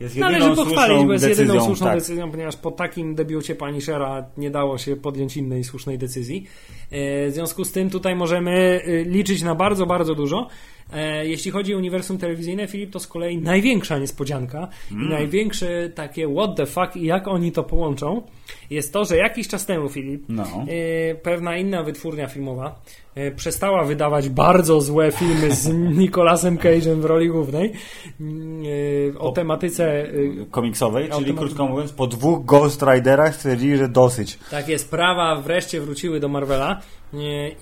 jest należy jedyną pochwalić, bo jest jedyną decyzją, słuszną tak. decyzją, ponieważ po takim debiucie Punishera nie dało się podjąć innej słusznej decyzji. E, W związku z tym tutaj możemy e, liczyć na bardzo, bardzo dużo. E, Jeśli chodzi o uniwersum telewizyjne, Filip, to z kolei największa niespodzianka Mm. i największe takie what the fuck i jak oni to połączą, jest to, że jakiś czas temu, Filip, No. e, pewna inna wytwórnia filmowa e, przestała wydawać bardzo złe filmy z Nicolasem Cage'em w roli głównej mm, o tematyce Komiksowej, czyli Automat- krótko mówiąc, po dwóch Ghost Riderach stwierdzili, że dosyć. Tak jest, prawa wreszcie wróciły do Marvela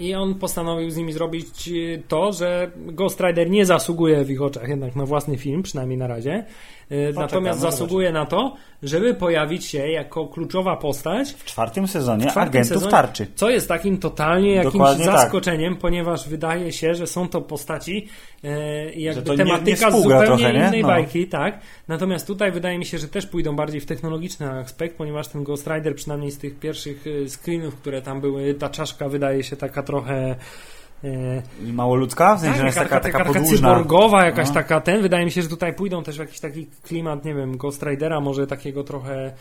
i on postanowił z nimi zrobić e, to, że Ghost Rider nie zasługuje w ich oczach jednak na własny film, przynajmniej na razie. E, Natomiast no zasługuje na to, żeby pojawić się jako kluczowa postać W czwartym sezonie w czwartym agentów sezonie, tarczy. Co jest takim totalnie jakimś Dokładnie tak. zaskoczeniem, ponieważ wydaje się, że są to postaci e, jakby to nie- nie tematyka zupełnie trochę, innej No. bajki, tak. Natomiast tutaj wydaje mi się, że też pójdą bardziej w technologiczny aspekt, ponieważ ten Ghost Rider przynajmniej z tych pierwszych e, screenów, które tam były, ta czaszka wydaje się taka trochę e, Mało ludzka? W sensie, że tak, jest taka, taka, taka, taka, podłużna. cyborgowa jakaś No. taka ten. Wydaje mi się, że tutaj pójdą też w jakiś taki klimat, nie wiem, Ghost Ridera, może takiego trochę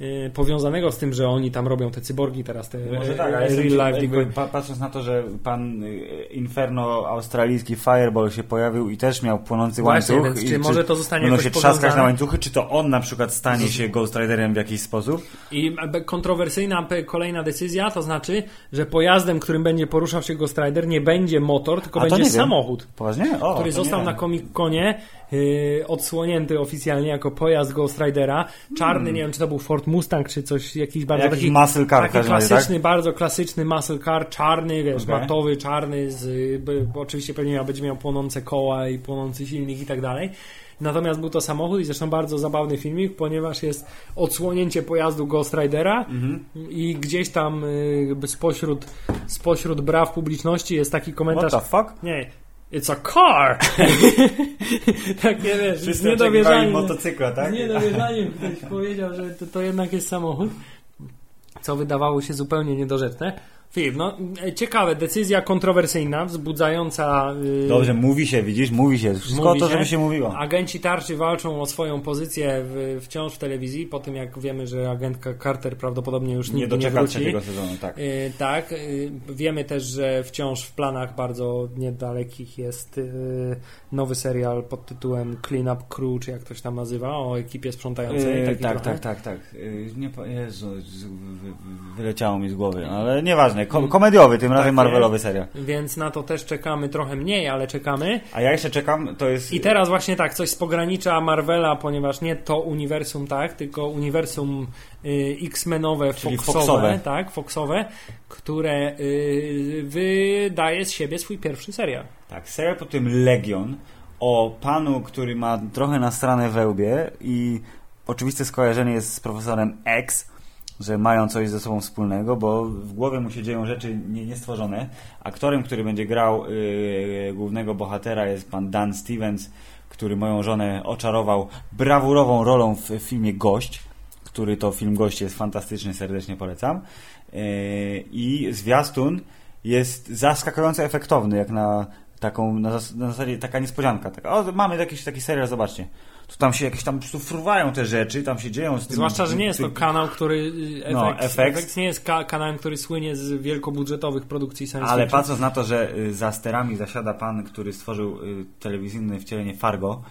e, powiązanego z tym, że oni tam robią te cyborgi teraz, te Może e, tak, a real life jakby, jakby- pa- patrząc na to, że pan y, Inferno australijski Fireball się pojawił i też miał płonący Właśnie, łańcuch. więc i czy może to zostanie Będą jakoś się trzaskać powiązane? na łańcuchy, czy to on na przykład stanie się Ghost Riderem w jakiś sposób? I kontrowersyjna kolejna decyzja, to znaczy, że pojazdem, którym będzie poruszał się Ghost Rider, nie będzie motor, tylko A będzie samochód. Poważnie? O, który został na. Comic-Conie yy, odsłonięty oficjalnie jako pojazd Ghost Ridera. Czarny, nie wiem czy to był Ford Mustang, czy coś, jakiś bardzo Hmm. Jakiś taki, muscle car taki razie, klasyczny, bardzo klasyczny muscle car, czarny, wiesz, Okej. matowy, czarny, z, by, bo oczywiście pewnie miał, będzie miał płonące koła i płonący silnik i tak dalej. Natomiast był to samochód i zresztą bardzo zabawny filmik, ponieważ jest odsłonięcie pojazdu Ghost Ridera Mhm. i gdzieś tam jakby spośród, spośród braw publiczności jest taki What komentarz. the fuck? Nie, it's a car! Takie wiesz, z Wszyscy oczekiwali niedowierzaniem. motocykla, tak? Z niedowierzaniem ktoś powiedział, że to, to jednak jest samochód. Co wydawało się zupełnie niedorzeczne. Filip, no ciekawe, decyzja kontrowersyjna, wzbudzająca... y, Dobrze, mówi się, widzisz, mówi się. Wszystko mówi to, żeby się mówiło. Agenci tarczy walczą o swoją pozycję w, wciąż w telewizji, po tym jak wiemy, że agentka Carter prawdopodobnie już Nie nigdy nie doczeka wróci. trzeciego sezonu, tak. Y, tak, y, wiemy też, że wciąż w planach bardzo niedalekich jest y, nowy serial pod tytułem Clean Up Crew, czy jak ktoś tam nazywa, o ekipie sprzątającej. Yy, taki tak, trochę. tak, tak, tak. Yy, nie, Jezu, wyleciało mi z głowy, ale nieważne. Kom- komediowy, tym razem Tak, Marvelowy serial. Więc na to też czekamy trochę mniej, ale czekamy. A ja jeszcze czekam, to jest... I teraz właśnie tak, coś z pogranicza Marvela, ponieważ nie to uniwersum, tak, tylko uniwersum y, X-Menowe, Foxowe, Foxowe. tak, Foxowe, które y, wydaje z siebie swój pierwszy serial. Tak, serial pod tym Legion o panu, który ma trochę nasrane we łbie i oczywiste skojarzenie jest z profesorem X, że mają coś ze sobą wspólnego, bo w głowie mu się dzieją rzeczy nie, niestworzone. Aktorem, który będzie grał yy, głównego bohatera jest pan Dan Stevens, który moją żonę oczarował brawurową rolą w filmie Gość, który to film Gość jest fantastyczny, serdecznie polecam. Yy, I zwiastun jest zaskakująco efektowny, jak na taką, na, zas- na zasadzie taka niespodzianka. Taka, o, mamy jakiś taki serial, zobaczcie. Tu tam się jakieś tam po prostu fruwają te rzeczy, tam się dzieją z tym. Zwłaszcza, że nie jest to kanał, który y, FX, No, FX. FX nie jest ka- kanałem, który słynie z wielkobudżetowych produkcji science Ale fiction. patrząc na to, że y, za sterami zasiada pan, który stworzył y, telewizyjne wcielenie Fargo,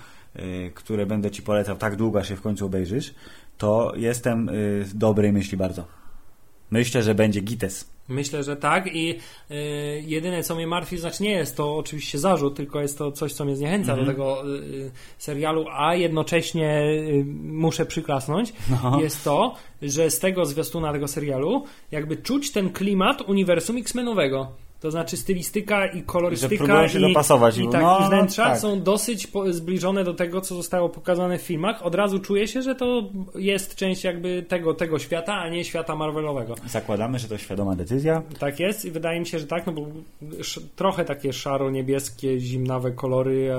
które będę ci polecał tak długo, aż się w końcu obejrzysz, to jestem dobrej myśli bardzo. Myślę, że będzie gites. Myślę, że tak i y, jedyne co mnie martwi, znaczy nie jest to oczywiście zarzut, tylko jest to coś, co mnie zniechęca Mhm. do tego y, serialu, a jednocześnie y, muszę przyklasnąć, No. jest to, że z tego zwiastuna tego serialu jakby czuć ten klimat uniwersum X-Menowego. To znaczy stylistyka i kolorystyka Że próbują się i, dopasować. i, tak, No, i wnętrza tak. są dosyć zbliżone do tego, co zostało pokazane w filmach. Od razu czuję się, że to jest część jakby tego, tego świata, a nie świata Marvelowego. Zakładamy, że to świadoma decyzja. Tak jest i wydaje mi się, że tak, no bo trochę takie szaro-niebieskie, zimnawe kolory,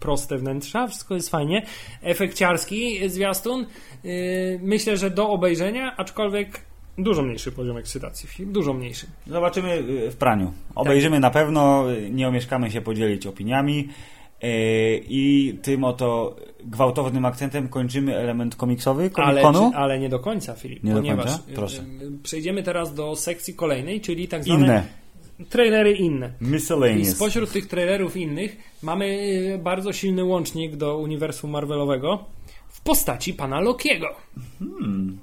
proste wnętrza, wszystko jest fajnie. Efekciarski zwiastun, yy, myślę, że do obejrzenia, aczkolwiek dużo mniejszy poziom ekscytacji, dużo mniejszy. Zobaczymy y, w praniu. Obejrzymy na pewno, y, nie omieszkamy się podzielić opiniami. y, I tym oto gwałtownym akcentem kończymy element komiksowy Ale, komikonu. czy, ale nie do końca, Filip, Nie do ponieważ końca? yy, Proszę. przejdziemy teraz do sekcji kolejnej, czyli tak zwane Inne. trailery inne. I Miscellaneous. spośród tych trailerów innych mamy y, bardzo silny łącznik do uniwersum Marvelowego postaci pana Lokiego.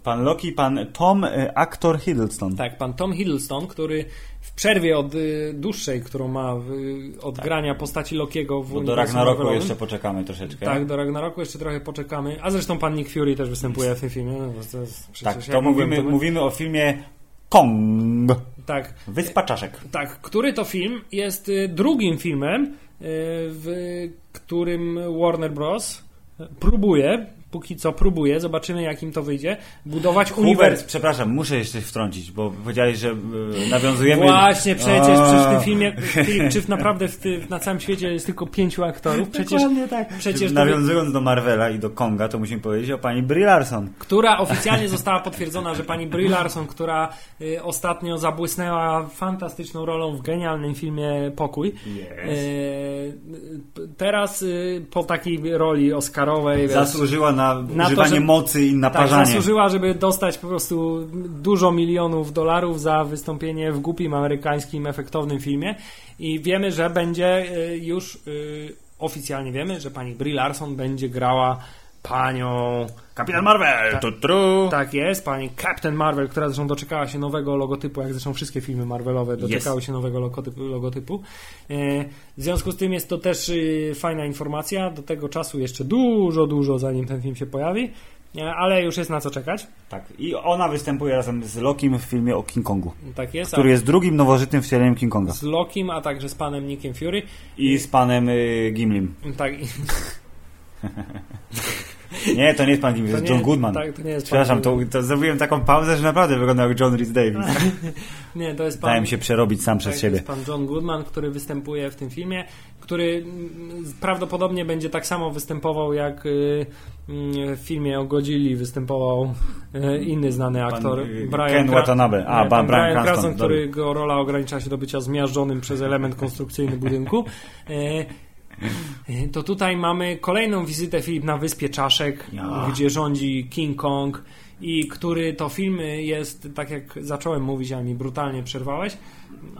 Pan Loki, pan Tom, y, aktor Hiddleston. Tak, pan Tom Hiddleston, który w przerwie od y, dłuższej, którą ma od grania postaci Lokiego w Bo do Ragnaroku Marvelowym. jeszcze poczekamy troszeczkę. Tak, do Ragnaroku jeszcze trochę poczekamy. A zresztą pan Nick Fury też występuje w tym filmie. No, to Tak, to mówimy, to- mówimy o filmie Kong. Tak, Wyspa Czaszek. tak, który to film jest y, drugim filmem, y, w którym Warner Bros. próbuje, póki co próbuje, zobaczymy jak im to wyjdzie, budować Hubert, uniwersum. przepraszam, muszę jeszcze wtrącić, bo powiedziałeś, że y, nawiązujemy... Właśnie, przecież, O. przecież w tym filmie, czy naprawdę w ty, na całym świecie jest tylko pięciu aktorów? Przecież, tak. przecież Nawiązując do Marvela i do Konga, to musimy powiedzieć o pani Brie Larson. która oficjalnie została potwierdzona, że pani Brie Larson, która y, ostatnio zabłysnęła fantastyczną rolą w genialnym filmie Pokój, y, teraz y, po takiej roli oscarowej wiesz, Zasłużyła na, Na to, używanie że- mocy i tak, naparzanie. zasłużyła, żeby dostać po prostu dużo milionów dolarów za wystąpienie w głupim amerykańskim efektownym filmie i wiemy, że będzie y, już y, oficjalnie wiemy, że pani Brie Larson będzie grała panią Kapitan Marvel! Tak. Tu, tru. tak jest, pani Captain Marvel, która zresztą doczekała się nowego logotypu, jak zresztą wszystkie filmy Marvelowe doczekały się nowego logotypu. logotypu. E, W związku z tym jest to też y, fajna informacja. Do tego czasu jeszcze dużo, dużo zanim ten film się pojawi, E, ale już jest na co czekać. Tak, i ona występuje razem z Lokim w filmie o King Kongu, Tak jest. który jest drugim nowożytnym wcieleniem King Konga. z Lokim, a także z panem Nickiem Fury. I z panem y, Gimlim. Tak. Nie, to nie jest pan to, To jest John Goodman. tak, to nie jest pan Przepraszam, to, to zrobiłem taką pauzę, że naprawdę wyglądał jak John Rhys Davis. Nie, to jest pan... Dałem się przerobić sam Tak, przez siebie. jest pan John Goodman, który występuje w tym filmie, który mm, prawdopodobnie będzie tak samo występował jak y, mm, w filmie o Godzilli występował y, inny znany aktor y, Brian Ken Watanabe. A, nie, pan Bryan Brian Cranston, Cranston, którego rola ogranicza się do bycia zmiażdżonym przez element konstrukcyjny budynku. E, To tutaj mamy kolejną wizytę Filip na Wyspie Czaszek, Ja. gdzie rządzi King Kong i który to film jest, tak jak zacząłem mówić, a mi brutalnie przerwałeś,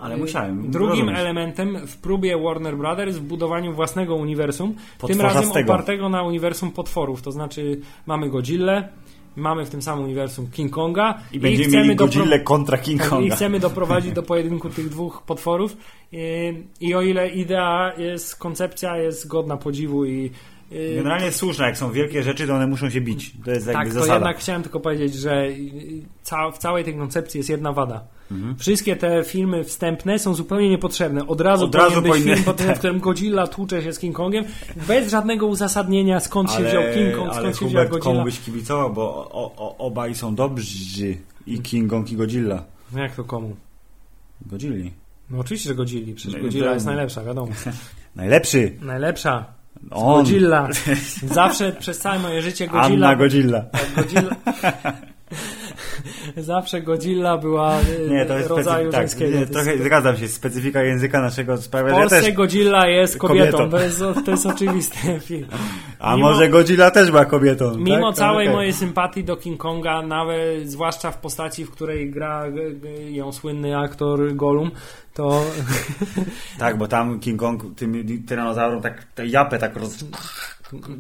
Ale musiałem. Drugim rozumieć. elementem w próbie Warner Brothers w budowaniu własnego uniwersum, tym razem opartego na uniwersum potworów. To znaczy mamy Godzillę, mamy w tym samym uniwersum King Konga I będziemy mieli Godzilla kontra King tak, I Konga. chcemy doprowadzić do pojedynku tych dwóch potworów. I, I o ile idea jest, koncepcja jest godna podziwu i y, Generalnie słuszna, jak są wielkie rzeczy, to one muszą się bić. To jest jakby tak, to zasada. jednak chciałem tylko powiedzieć, że w całej tej koncepcji jest jedna wada. Wszystkie te filmy wstępne są zupełnie niepotrzebne. Od razu, Od razu powinien być film, pod tym, tak. w którym Godzilla tłucze się z King Kongiem, bez żadnego uzasadnienia, skąd się ale, wziął King Kong, ale skąd się Hubert, Godzilla. komu byś kibicował, bo o, o, obaj są dobrzy. I King Kong i Godzilla. No jak to komu? Godzilli. No oczywiście, że Godzilli. Przecież No Godzilla to- jest najlepsza, wiadomo. Najlepszy. Najlepsza. On. Godzilla. Zawsze przez całe moje życie Godzilla... Anna Godzilla. Godzilla... Zawsze Godzilla była y, Nie, to jest rodzaju. Tak, żeńskiego. nie, To trochę zgadzam się. Specyfika języka naszego sprawia, W Polsce też. Godzilla jest kobietą. Kobietą. To, jest, to jest oczywiste. Film. A mimo- może Godzilla też była kobietą. Mimo tak? całej Okej. mojej sympatii do King Konga, nawet zwłaszcza w postaci, w której gra g- g- ją słynny aktor Gollum, to Tak, bo tam King Kong tym tyranozaurom tak tę japę tak roz...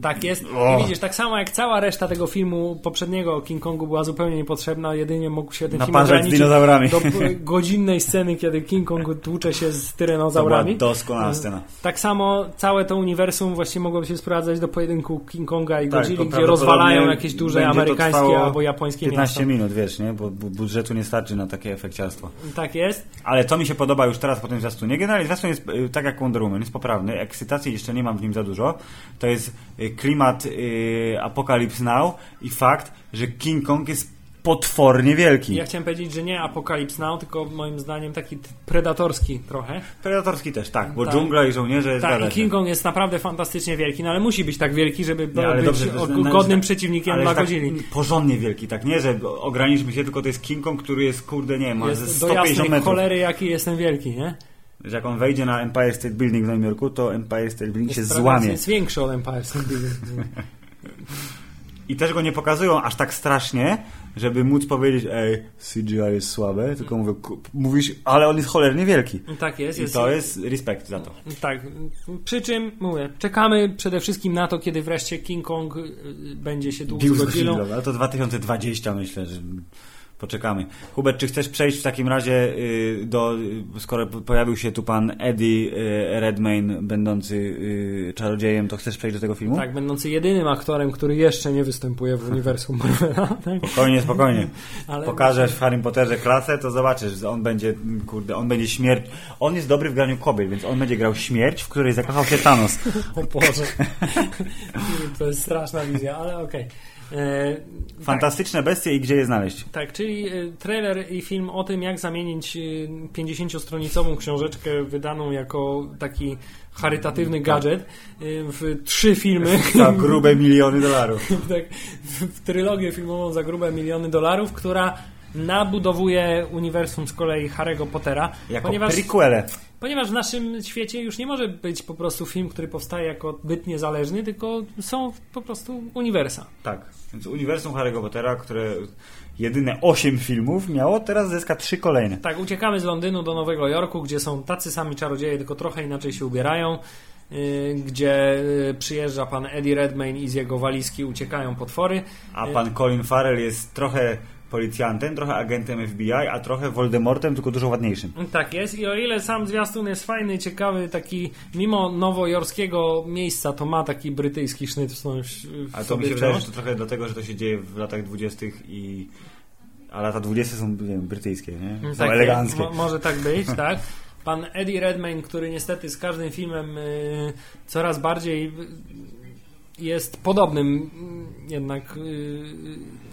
tak jest. I widzisz, tak samo jak cała reszta tego filmu poprzedniego o King Kongu była zupełnie niepotrzebna, jedynie mógł się ten film Naparzać ograniczyć dinozaurami. do godzinnej sceny, kiedy King Kong tłucze się z To tyrenozaurami. doskonała scena. Tak samo całe to uniwersum właściwie mogłoby się sprowadzać do pojedynku King Konga i Tak, Godzilli, to gdzie rozwalają jakieś duże to amerykańskie albo japońskie 15 miasto. minut, wiesz, nie? Bo bu- budżetu nie starczy na takie efekciarstwo. Tak jest. Ale to mi się podoba już teraz po tym zwiastunie. Generalnie zwiastun jest y, tak jak Wonder Woman, jest poprawny. Ekscytacji jeszcze nie mam w nim za dużo. To jest klimat y, Apocalypse Now i fakt, że King Kong jest potwornie wielki. Ja chciałem powiedzieć, że nie Apocalypse Now, tylko moim zdaniem taki predatorski trochę. Predatorski też, tak, bo Tak. dżungla i żołnierze Tak, i. King Kong jest naprawdę fantastycznie wielki, no ale musi być tak wielki, żeby Nie, być dobrze, jest- godnym przeciwnikiem dla tak Godzilli. porządnie wielki, tak nie, że ograniczmy się, tylko to jest King Kong, który jest, kurde, nie wiem, Jest do 150 jasnej metrów. cholery, jaki jestem wielki, nie? Że jak on wejdzie na Empire State Building w Nowym Jorku, to Empire State Building się Jest, prawie- złamie. jest większy od Empire State Building. I też go nie pokazują aż tak strasznie, żeby móc powiedzieć, ej, CGI jest słabe, tylko mówię, mówisz, ale on jest cholernie wielki. tak jest. I jest to jest respekt za to. Tak, przy czym mówię, czekamy przede wszystkim na to, kiedy wreszcie King Kong y, będzie się długo z ale to 2020 myślę, że poczekamy. Hubert, czy chcesz przejść w takim razie y, do, y, skoro po- pojawił się tu pan Eddie y, Redmayne, będący czarodziejem, to chcesz przejść do tego filmu? Tak, będący jedynym aktorem, który jeszcze nie występuje w uniwersum Marvela. Tak? Spokojnie, spokojnie. Ale- Pokażesz w Harry Potterze klasę, to zobaczysz, że on będzie, kurde, on będzie śmierć. On jest dobry w graniu kobiet, więc on będzie grał śmierć, w której zakochał się Thanos. O Boże. to jest straszna wizja, ale okej. E, Fantastyczne bestie i gdzie je znaleźć? Tak, czyli y, trailer i film o tym, jak zamienić y, 50-stronicową książeczkę wydaną jako taki charytatywny gadżet y, w trzy filmy. Za grube miliony dolarów. tak, w, w trylogię filmową za grube miliony dolarów, która nabudowuje uniwersum z kolei Harry'ego Pottera, Jako ponieważ, prequele. Ponieważ w naszym świecie już nie może być po prostu film, który powstaje jako byt niezależny, tylko są po prostu uniwersa. Tak. Więc uniwersum Harry'ego Pottera, które jedyne 8 filmów miało, teraz zyska trzy kolejne. Tak, uciekamy z Londynu do Nowego Jorku, gdzie są tacy sami czarodzieje, tylko trochę inaczej się ubierają, yy, gdzie yy, przyjeżdża pan Eddie Redmayne i z jego walizki uciekają potwory. A pan Colin Farrell jest trochę policjantem, trochę agentem FBI, a trochę Voldemortem, tylko dużo ładniejszym. Tak jest i o ile sam zwiastun jest fajny, ciekawy, taki mimo nowojorskiego miejsca, to ma taki brytyjski sznyt w, w Ale to mi się wydaje, że to trochę dlatego, że to się dzieje w latach 20. i. A lata 20 są nie wiem, brytyjskie, nie? Są Tak, eleganckie. Mo, może tak być, tak. Pan Eddie Redmayne, który niestety z każdym filmem y, coraz bardziej y, jest podobnym mm, jednak y,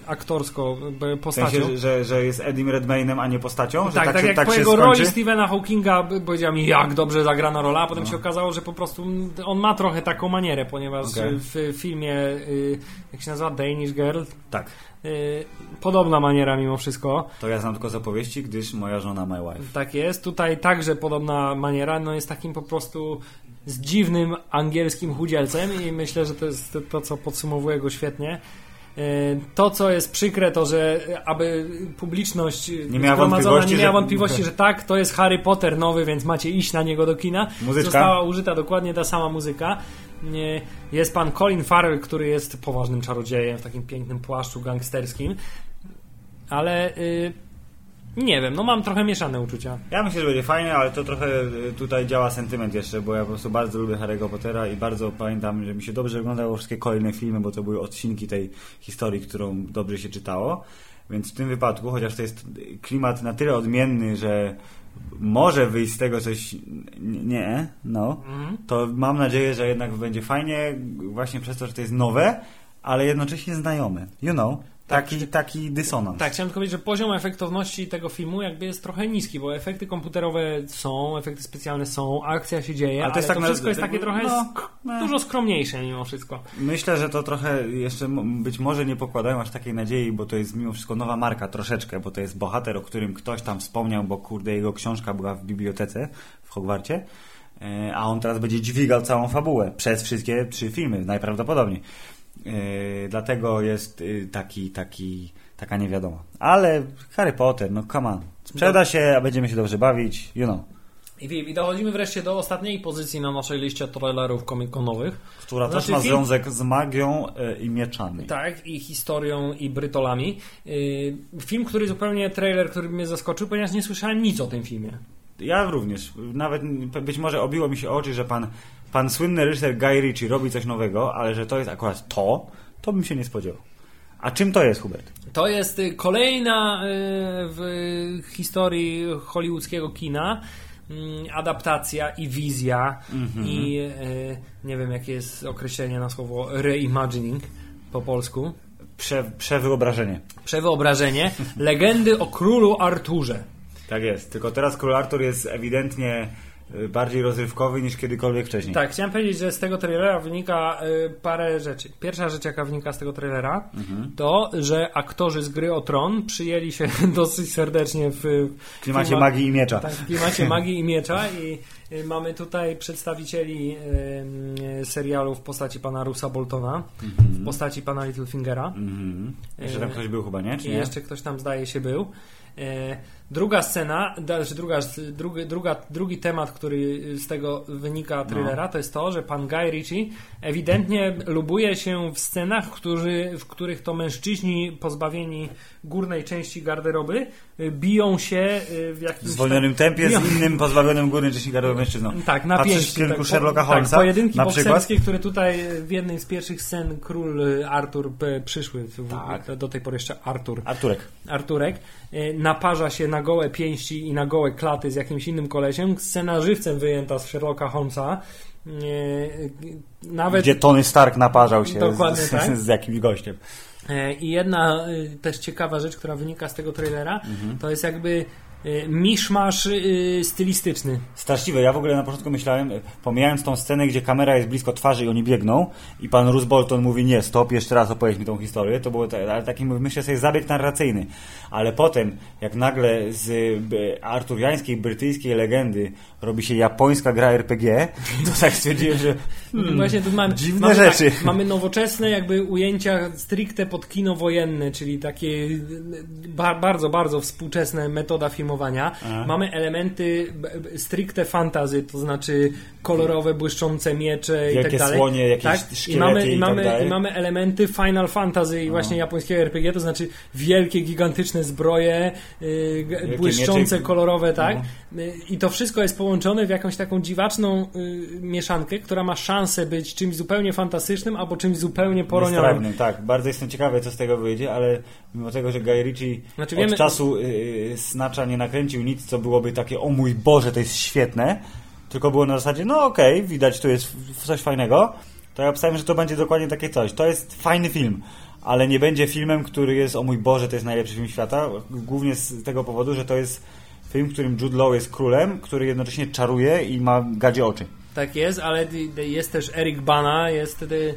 aktorsko y, W postacią. sensie, że, że jest Edim Redmaynem, a nie postacią? Że tak, tak, się, jak tak po jego roli Stephena Hawkinga powiedziała mi, jak dobrze zagrana rola, a potem się okazało, że po prostu on ma trochę taką manierę, ponieważ Okej. w filmie, y, jak się nazywa, Danish Girl, Tak. y, podobna maniera mimo wszystko. To ja znam tylko z opowieści, gdyż moja żona my wife. Tak jest. Tutaj także podobna maniera, no jest takim po prostu z dziwnym angielskim chudzielcem i myślę, że to jest to, co podsumowuje go świetnie. E, To, co jest przykre, to że aby publiczność Nie miała zgromadzona wątpliwości, nie miała że- wątpliwości, że tak, to jest Harry Potter nowy, więc macie iść na niego do kina. Muzyczka? Została użyta dokładnie ta sama muzyka. Jest pan Colin Farrell, który jest poważnym czarodziejem w takim pięknym płaszczu gangsterskim. Ale y, nie wiem, no mam trochę mieszane uczucia. Ja myślę, że będzie fajnie, ale to trochę y, tutaj działa sentyment jeszcze, bo ja po prostu bardzo lubię Harry'ego Pottera i bardzo pamiętam, że mi się dobrze oglądało wszystkie kolejne filmy, bo to były odcinki tej historii, którą dobrze się czytało. Więc w tym wypadku, chociaż to jest klimat na tyle odmienny, że może wyjść z tego coś nie, no, to mam nadzieję, że jednak będzie fajnie właśnie przez to, że to jest nowe, ale jednocześnie znajome. You know, taki, taki dysonans. Tak, chciałem tylko powiedzieć, że poziom efektowności tego filmu jakby jest trochę niski, bo efekty komputerowe są, efekty specjalne są, akcja się dzieje, ale, Ale to jest to tak na- wszystko jest takie trochę no, no. dużo skromniejsze mimo wszystko. Myślę, że to trochę jeszcze być może nie pokładają aż takiej nadziei, bo to jest mimo wszystko nowa marka troszeczkę, bo to jest bohater, o którym ktoś tam wspomniał, bo kurde jego książka była w bibliotece w Hogwarcie, e, a on teraz będzie dźwigał całą fabułę przez wszystkie trzy filmy, najprawdopodobniej. E, Dlatego jest y, taki, taki, taka niewiadoma. Ale Harry Potter, no come on. Sprzeda się, a będziemy się dobrze bawić, you know. I, dochodzimy wreszcie do ostatniej pozycji na naszej liście trailerów komikonowych. Która Znaczy, też ma film- związek z magią e, i mieczami. Tak, i historią, i brytolami. Yy, film, który zupełnie, trailer, który mnie zaskoczył, ponieważ nie słyszałem nic o tym filmie. Ja również. Nawet być może obiło mi się oczy, że pan, pan słynny reżyser Guy Ritchie robi coś nowego, ale że to jest akurat to, to bym się nie spodziewał. A czym to jest, Hubert? To jest y, kolejna y, w historii hollywoodzkiego kina mm, adaptacja i wizja i y, nie wiem jakie jest określenie na słowo reimagining po polsku. Prze, przewyobrażenie. Przewyobrażenie legendy o królu Arturze. Tak jest. Tylko teraz Król Artur jest ewidentnie bardziej rozrywkowy niż kiedykolwiek wcześniej. Tak, chciałem powiedzieć, że z tego trailera wynika y, parę rzeczy. Pierwsza rzecz, jaka wynika z tego trailera, to, że aktorzy z gry o tron przyjęli się dosyć serdecznie w klimacie filmach- magii i miecza. Tak, w klimacie magii i miecza i y, mamy tutaj przedstawicieli y, y, serialu w postaci pana Rusa Boltona, w postaci pana Littlefingera Mhm. Jeszcze tam ktoś był chyba, nie? Czy i nie? jeszcze ktoś tam zdaje się był. Druga scena, znaczy druga, drugi, druga, drugi temat, który z tego wynika thrillera, to jest to, że pan Guy Ritchie ewidentnie lubuje się w scenach, którzy, w których to mężczyźni pozbawieni górnej części garderoby y, biją się y, w W jakimś zwolnionym tempie biją- z innym pozbawionym górnej części gardła mężczyzną. tak, na Patrzysz pięści. w kierunku tak, Sherlocka tak, Holmesa, pojedynki na przykład? które tutaj w jednej z pierwszych scen król y, Artur przyszły, w, Tak. do tej pory jeszcze Artur. Arturek. Arturek naparza się na gołe pięści i na gołe klaty z jakimś innym kolesiem. Scena żywcem wyjęta z Sherlocka Holmesa. Y, Nawet Gdzie Tony Stark naparzał się z, tak. z jakimś gościem. E, I jedna y, też ciekawa rzecz, która wynika z tego trailera, Mhm. to jest jakby miszmasz y, stylistyczny. Straszliwe. Ja w ogóle na początku myślałem, e, pomijając tą scenę, gdzie kamera jest blisko twarzy i oni biegną i pan Bruce Bolton mówi nie, stop, jeszcze raz opowiedz mi tą historię, to było ale taki, myślę sobie, zabieg narracyjny. Ale potem, jak nagle z arturiańskiej, brytyjskiej legendy robi się japońska gra RPG, to tak stwierdziłem, że hmm, Właśnie tu mamy, dziwne mamy, rzeczy. Tak, mamy nowoczesne jakby ujęcia stricte pod kino wojenne, czyli takie ba, bardzo, bardzo współczesne metoda filmowania. Mamy elementy stricte fantazy, to znaczy kolorowe, błyszczące miecze i tak dalej. słonie, jakieś tak? I mamy, i tak mamy, dalej. I mamy elementy Final Fantasy i właśnie japońskiego RPG, to znaczy wielkie, gigantyczne zbroje, yy, błyszczące, miecze. No. kolorowe, tak? Y, I to wszystko jest połączone w jakąś taką dziwaczną y, mieszankę, która ma szansę być czymś zupełnie fantastycznym albo czymś zupełnie poronionym. Tak. Bardzo jestem ciekawy, co z tego wyjdzie, ale mimo tego, że Guy Ritchie Znaczy, od wiemy- czasu yy, Snatcha nie nakręcił nic, co byłoby takie, o mój Boże, to jest świetne, tylko było na zasadzie, no okej, widać, tu jest coś fajnego, to ja obstawiam, że to będzie dokładnie takie coś. To jest fajny film, ale nie będzie filmem, który jest, o mój Boże, to jest najlepszy film świata. Głównie z tego powodu, że to jest film, w którym Jude Law jest królem, który jednocześnie czaruje i ma gadzie oczy. Tak jest, ale jest też Eric Bana, jest... y,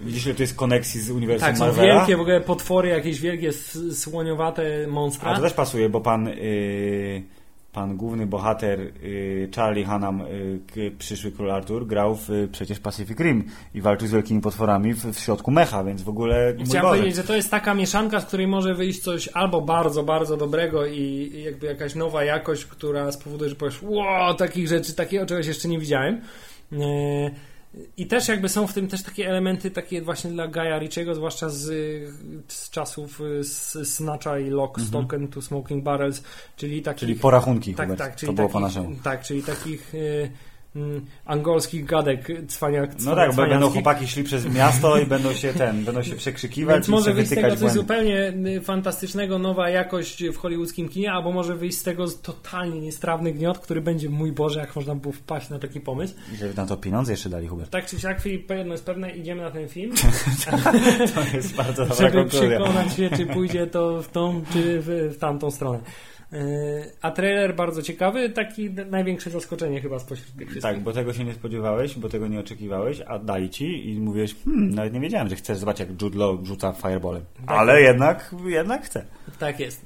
Widzisz, ile to jest koneksji z uniwersum Tak, są Marvela? wielkie w ogóle potwory, jakieś wielkie słoniowate monstra. A to też pasuje, bo pan, y, pan główny bohater y, Charlie Hunnam, y, przyszły król Artur, grał w y, przecież Pacific Rim i walczył z wielkimi potworami w, w środku mecha, więc w ogóle Chciałem Boże. powiedzieć, że to jest taka mieszanka, z której może wyjść coś albo bardzo, bardzo dobrego i jakby jakaś nowa jakość, która spowoduje, że powiesz, wow, takich rzeczy, takiego czegoś jeszcze nie widziałem. E, I też jakby są w tym też takie elementy takie właśnie dla Gaia Ritchiego, zwłaszcza z, z czasów y, z Snatcha i Lock, Stock and Two Smoking Barrels, czyli takich... Czyli porachunki, tak, Hubert. tak, czyli to było takich, po naszemu. Tak, czyli takich y, angolskich gadek cwaniak, No tak, bo będą chłopaki szli przez miasto i będą się ten, będą się przekrzykiwać Więc może wyjść z tego coś błędy. zupełnie y, fantastycznego, nowa jakość w hollywoodzkim kinie, albo może wyjść z tego totalnie niestrawny gniot, który będzie, mój Boże, jak można było wpaść na taki pomysł. I Żeby na to pieniądze jeszcze dali, Hubert. Tak czy siak, Filip, jedno jest pewne, idziemy na ten film, To jest bardzo dobra żeby konkluzja. przekonać się, czy pójdzie to w tą, czy w, w tamtą stronę. Y, A trailer bardzo ciekawy, taki największe zaskoczenie chyba spośród tych wszystkich. Tak, bo tego się nie spodziewałeś, bo tego nie oczekiwałeś, a dali ci i mówiłeś, hmm, nawet nie wiedziałem, że chcesz zobaczyć jak Jude Law rzuca fireballem. Tak. Ale jednak, jednak chcę. tak jest.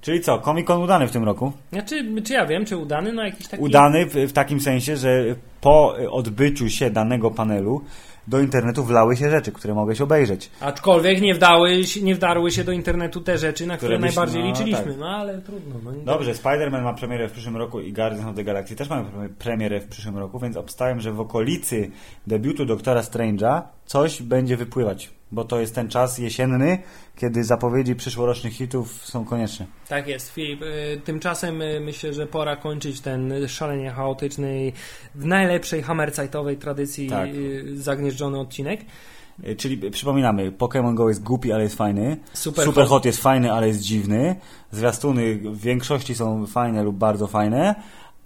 Czyli co, Comic Con udany w tym roku? Znaczy, czy ja wiem, czy udany, no jakiś taki... Udany w, w takim sensie, że po odbyciu się danego panelu do internetu wlały się rzeczy, które mogłeś obejrzeć. Aczkolwiek nie, wdały, się- nie wdarły się do internetu te rzeczy, na które, Które byś- najbardziej no, liczyliśmy. tak. No ale trudno. No, Dobrze, Spider-Man ma premierę w przyszłym roku i Guardians of the Galaxy też mają pre- premierę w przyszłym roku, więc obstawiam, że w okolicy debiutu Doktora Strange'a coś będzie wypływać, bo to jest ten czas jesienny, kiedy zapowiedzi przyszłorocznych hitów są konieczne. Tak jest, Filip. Y, Tymczasem y, myślę, że pora kończyć ten szalenie chaotyczny w najlepszej hammerzeitowej tradycji Tak. y, zagnieżdżony odcinek. Czyli przypominamy, Pokémon Go jest głupi, ale jest fajny. Super Super hot. hot jest fajny, ale jest dziwny. Zwiastuny w większości są fajne lub bardzo fajne.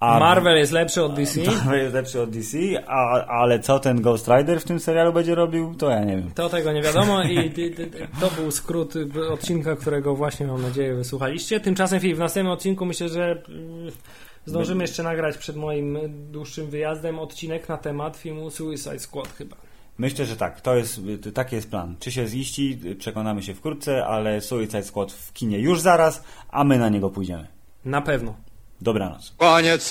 A Marvel jest lepszy od DC. Marvel jest lepszy od DC, a, ale co ten Ghost Rider w tym serialu będzie robił, to ja nie wiem. To tego nie wiadomo i to był skrót odcinka, którego właśnie mam nadzieję wysłuchaliście. Tymczasem Filip, w następnym odcinku myślę, że y, zdążymy jeszcze nagrać przed moim dłuższym wyjazdem odcinek na temat filmu Suicide Squad chyba. Myślę, że tak. To jest, taki jest plan. Czy się ziści, przekonamy się wkrótce, ale Suicide Squad w kinie już zaraz, a my na niego pójdziemy. Na pewno. Dobranoc. Koniec.